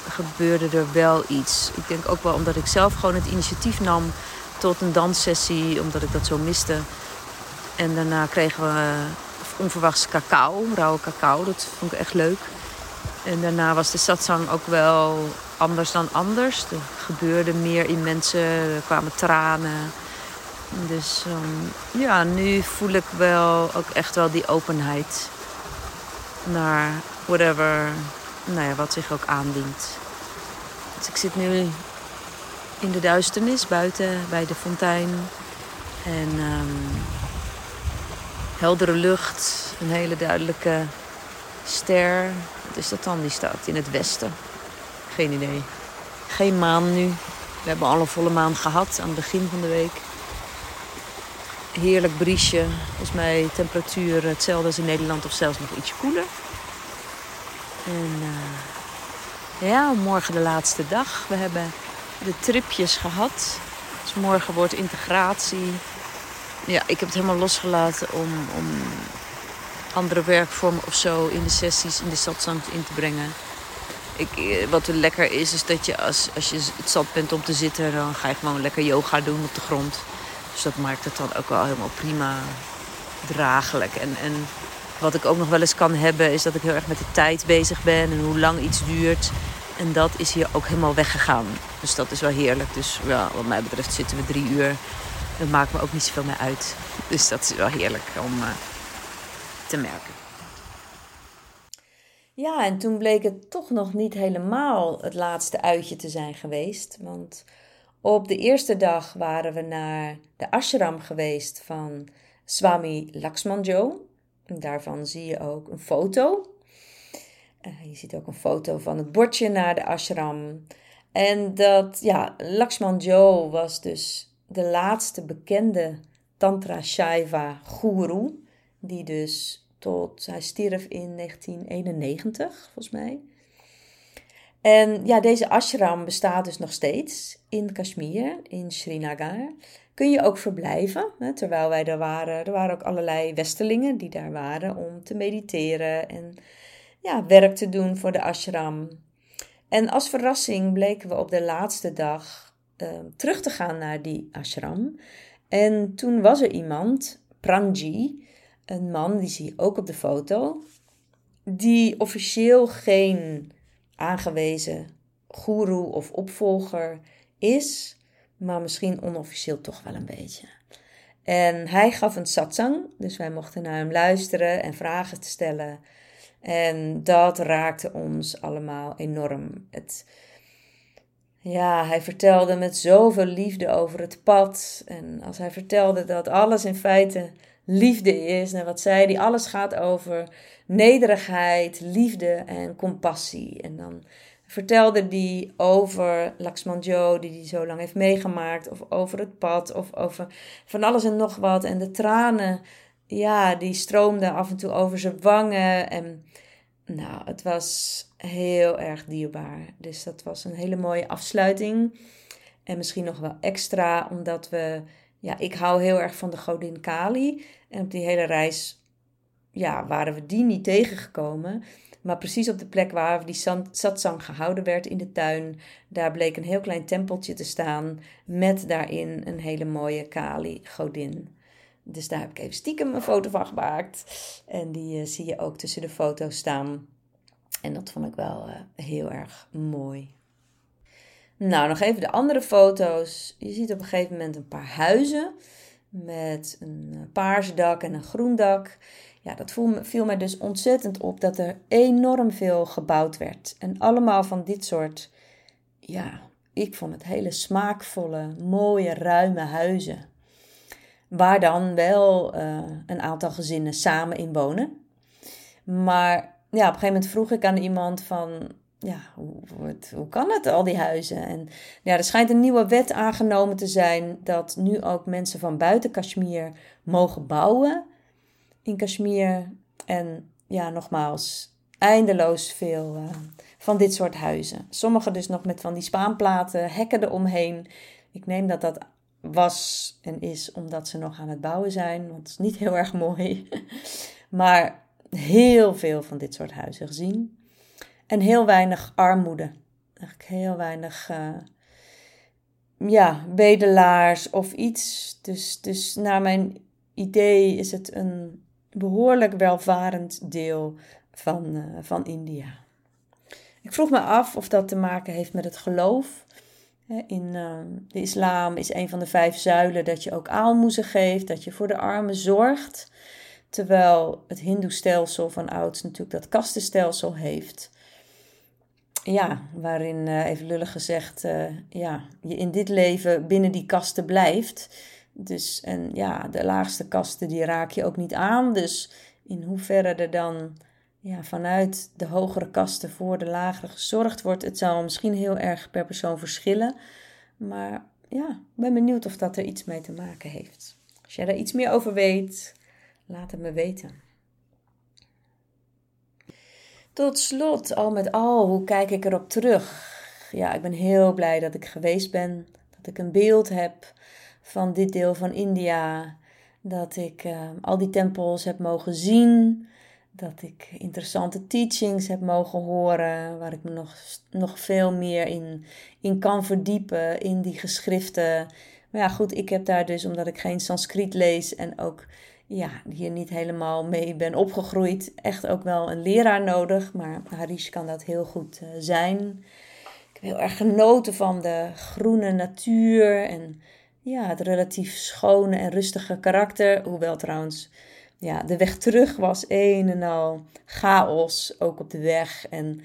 gebeurde er wel iets. Ik denk ook wel omdat ik zelf gewoon het initiatief nam tot een danssessie, omdat ik dat zo miste. En daarna kregen we onverwachts cacao, rauwe cacao. Dat vond ik echt leuk. En daarna was de satsang ook wel anders dan anders. Er gebeurde meer in mensen, er kwamen tranen. Dus um, ja, nu voel ik wel ook echt wel die openheid naar whatever, nou ja, wat zich ook aandient. Dus ik zit nu in de duisternis buiten bij de fontein. En um, heldere lucht, een hele duidelijke ster. Wat is dat dan? Die staat in het westen. Geen idee. Geen maan nu. We hebben al een volle maan gehad aan het begin van de week. Heerlijk briesje. Volgens mij temperatuur hetzelfde als in Nederland of zelfs nog iets koeler. En uh, ja, morgen de laatste dag. We hebben de tripjes gehad. Dus morgen wordt integratie. Ja, ik heb het helemaal losgelaten om, om andere werkvormen of zo in de sessies, in de satsang in te brengen. Ik, eh, wat er lekker is, is dat je als, als je het zat bent om te zitten, dan ga je gewoon lekker yoga doen op de grond. Dus dat maakt het dan ook wel helemaal prima draaglijk. En, en wat ik ook nog wel eens kan hebben, is dat ik heel erg met de tijd bezig ben en hoe lang iets duurt. En dat is hier ook helemaal weggegaan. Dus dat is wel heerlijk. Dus ja, wat mij betreft zitten we drie uur. Dat maakt me ook niet zoveel meer uit. Dus dat is wel heerlijk om uh, te merken. Ja, en toen bleek het toch nog niet helemaal het laatste uitje te zijn geweest. Want op de eerste dag waren we naar de ashram geweest van Swami Laxmanjo. Daarvan zie je ook een foto. Uh, je ziet ook een foto van het bordje naar de ashram. En dat, ja, Laxmanjo was dus de laatste bekende Tantra Shaiva guru. Die dus tot, hij stierf in 1991, volgens mij. En ja, deze ashram bestaat dus nog steeds in Kashmir, in Srinagar. Kun je ook verblijven, hè, terwijl wij daar waren. Er waren ook allerlei westelingen die daar waren om te mediteren en ja, werk te doen voor de ashram. En als verrassing bleken we op de laatste dag uh, terug te gaan naar die ashram. En toen was er iemand, Pranji, een man, die zie je ook op de foto, die officieel geen aangewezen guru of opvolger is, maar misschien onofficieel toch wel een beetje. En hij gaf een satsang, dus wij mochten naar hem luisteren en vragen te stellen. En dat raakte ons allemaal enorm. Het, ja, hij vertelde met zoveel liefde over het pad. En als hij vertelde dat alles in feite liefde is. En wat zei die alles gaat over nederigheid, liefde en compassie. En dan vertelde die over Laxman Joe, die hij zo lang heeft meegemaakt, of over het pad, of over van alles en nog wat. En de tranen, ja, die stroomden af en toe over zijn wangen. En nou, het was heel erg dierbaar. Dus dat was een hele mooie afsluiting. En misschien nog wel extra, omdat we ja, ik hou heel erg van de godin Kali. En op die hele reis ja, waren we die niet tegengekomen. Maar precies op de plek waar die satsang gehouden werd in de tuin, daar bleek een heel klein tempeltje te staan met daarin een hele mooie Kali-godin. Dus daar heb ik even stiekem een foto van gemaakt. En die uh, zie je ook tussen de foto's staan. En dat vond ik wel uh, heel erg mooi. Nou, nog even de andere foto's. Je ziet op een gegeven moment een paar huizen met een eh, paars dak en een groen dak. Ja, dat viel mij dus ontzettend op dat er enorm veel gebouwd werd. En allemaal van dit soort, ja, ik vond het hele smaakvolle, mooie, ruime huizen. Waar dan wel uh, een aantal gezinnen samen in wonen. Maar ja, op een gegeven moment vroeg ik aan iemand van, ja, hoe, hoe, kan het, al die huizen? En ja, er schijnt een nieuwe wet aangenomen te zijn dat nu ook mensen van buiten Kashmir mogen bouwen in Kashmir. En ja, nogmaals, eindeloos veel uh, van dit soort huizen. Sommige dus nog met van die spaanplaten, hekken eromheen. Ik neem dat dat was en is omdat ze nog aan het bouwen zijn, want het is niet heel erg mooi. maar heel veel van dit soort huizen gezien. En heel weinig armoede. Eigenlijk heel weinig uh, ja, bedelaars of iets. Dus, dus naar mijn idee is het een behoorlijk welvarend deel van, uh, van India. Ik vroeg me af of dat te maken heeft met het geloof. In uh, de islam is een van de vijf zuilen dat je ook aalmoezen geeft, dat je voor de armen zorgt. Terwijl het Hindoe-stelsel van ouds natuurlijk dat kastenstelsel heeft ja, waarin uh, even lullig gezegd, uh, ja, je in dit leven binnen die kasten blijft. Dus en ja, de laagste kasten die raak je ook niet aan. Dus in hoeverre er dan ja, vanuit de hogere kasten voor de lagere gezorgd wordt, het zal misschien heel erg per persoon verschillen. Maar ja, ik ben benieuwd of dat er iets mee te maken heeft. Als jij daar iets meer over weet, laat het me weten. Tot slot, al met al, hoe kijk ik erop terug? Ja, ik ben heel blij dat ik geweest ben, dat ik een beeld heb van dit deel van India, dat ik uh, al die tempels heb mogen zien, dat ik interessante teachings heb mogen horen, waar ik me nog, nog veel meer in, in kan verdiepen, in die geschriften. Maar ja, goed, ik heb daar dus, omdat ik geen Sanskriet lees en ook ja, hier niet helemaal mee ben opgegroeid, echt ook wel een leraar nodig. Maar Harish kan dat heel goed uh, zijn. Ik heb heel erg genoten van de groene natuur en ja, het relatief schone en rustige karakter. Hoewel trouwens ja, de weg terug was een en al chaos, ook op de weg en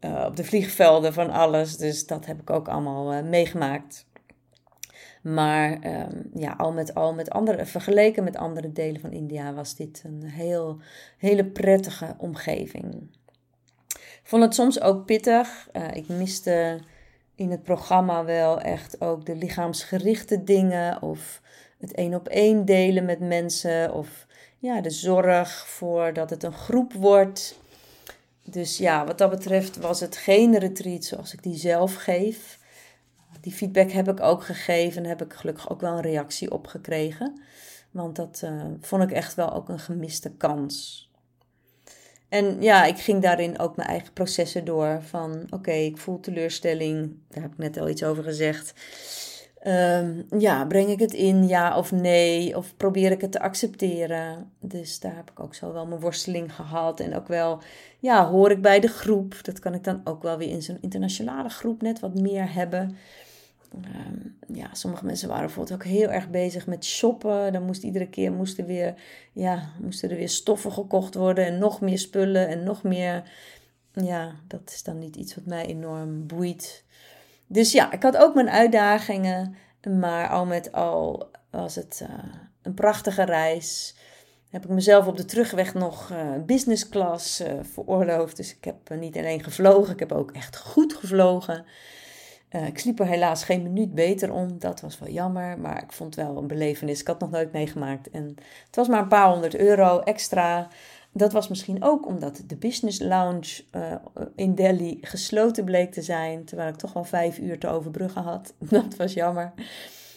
uh, op de vliegvelden van alles. Dus dat heb ik ook allemaal uh, meegemaakt. Maar um, ja, al met al, met andere, vergeleken met andere delen van India, was dit een heel, hele prettige omgeving. Ik vond het soms ook pittig. Uh, ik miste in het programma wel echt ook de lichaamsgerichte dingen of het één op één delen met mensen of ja, de zorg voor dat het een groep wordt. Dus ja, wat dat betreft was het geen retreat zoals ik die zelf geef. Die feedback heb ik ook gegeven en heb ik gelukkig ook wel een reactie op gekregen. Want dat uh, vond ik echt wel ook een gemiste kans. En ja, ik ging daarin ook mijn eigen processen door. Van oké, ik voel teleurstelling. Daar heb ik net al iets over gezegd. Um, ja, breng ik het in, ja of nee? Of probeer ik het te accepteren? Dus daar heb ik ook zo wel mijn worsteling gehad. En ook wel, ja, hoor ik bij de groep. Dat kan ik dan ook wel weer in zo'n internationale groep net wat meer hebben. Ehm, ja, sommige mensen waren bijvoorbeeld ook heel erg bezig met shoppen. Dan moest iedere keer moesten, weer, ja, moesten er weer stoffen gekocht worden en nog meer spullen en nog meer. Ja, dat is dan niet iets wat mij enorm boeit. Dus ja, ik had ook mijn uitdagingen, maar al met al was het uh, een prachtige reis. Heb ik mezelf op de terugweg nog uh, business class uh, veroorloofd. Dus ik heb niet alleen gevlogen, ik heb ook echt goed gevlogen. Uh, ik sliep er helaas geen minuut beter om. Dat was wel jammer, maar ik vond wel een belevenis. Ik had nog nooit meegemaakt. En het was maar een paar honderd euro extra. Dat was misschien ook omdat de business lounge uh, in Delhi gesloten bleek te zijn. Terwijl ik toch wel vijf uur te overbruggen had. Dat was jammer.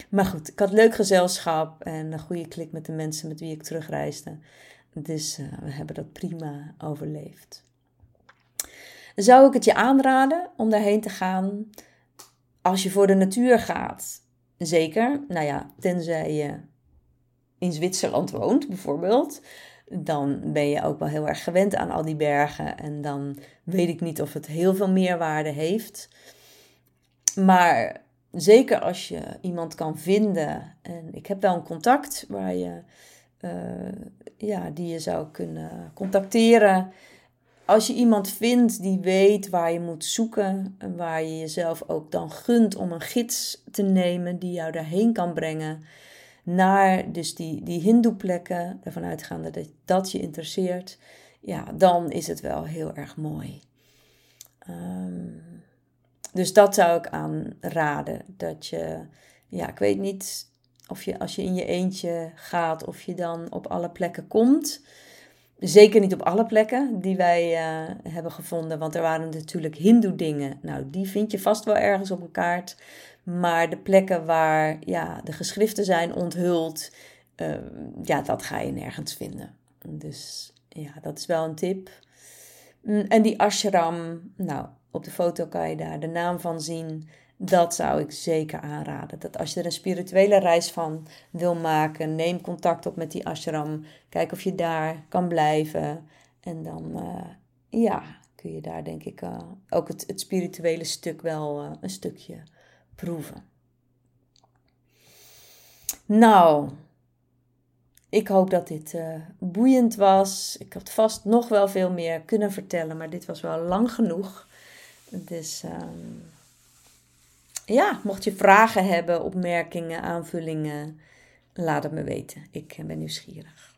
Maar goed, ik had leuk gezelschap en een goede klik met de mensen met wie ik terugreisde. Dus uh, we hebben dat prima overleefd. Zou ik het je aanraden om daarheen te gaan? Als je voor de natuur gaat, zeker. Nou ja, tenzij je in Zwitserland woont, bijvoorbeeld. Dan ben je ook wel heel erg gewend aan al die bergen. En dan weet ik niet of het heel veel meerwaarde heeft. Maar zeker als je iemand kan vinden. En ik heb wel een contact waar je, uh, ja, die je zou kunnen contacteren als je iemand vindt die weet waar je moet zoeken en waar je jezelf ook dan gunt om een gids te nemen die jou daarheen kan brengen naar dus die, die hindoe-plekken, ervan uitgaande dat dat je interesseert, ja, dan is het wel heel erg mooi. Um, dus dat zou ik aanraden. Dat je, ja, ik weet niet of je als je in je eentje gaat, of je dan op alle plekken komt. Zeker niet op alle plekken die wij uh, hebben gevonden, want er waren natuurlijk Hindoe dingen. Nou, die vind je vast wel ergens op een kaart. Maar de plekken waar ja, de geschriften zijn onthuld, uh, ja, dat ga je nergens vinden. Dus ja, dat is wel een tip. Mm, en die ashram, nou, op de foto kan je daar de naam van zien dat zou ik zeker aanraden. Dat als je er een spirituele reis van wil maken, neem contact op met die ashram. Kijk of je daar kan blijven. En dan, uh, ja, kun je daar denk ik uh, ook het, het, spirituele stuk wel uh, een stukje proeven. Nou, ik hoop dat dit boeiend was. Ik had vast nog wel veel meer kunnen vertellen, maar dit was wel lang genoeg. Dus. Um, ja, mocht je vragen hebben, opmerkingen, aanvullingen, laat het me weten. Ik ben nieuwsgierig.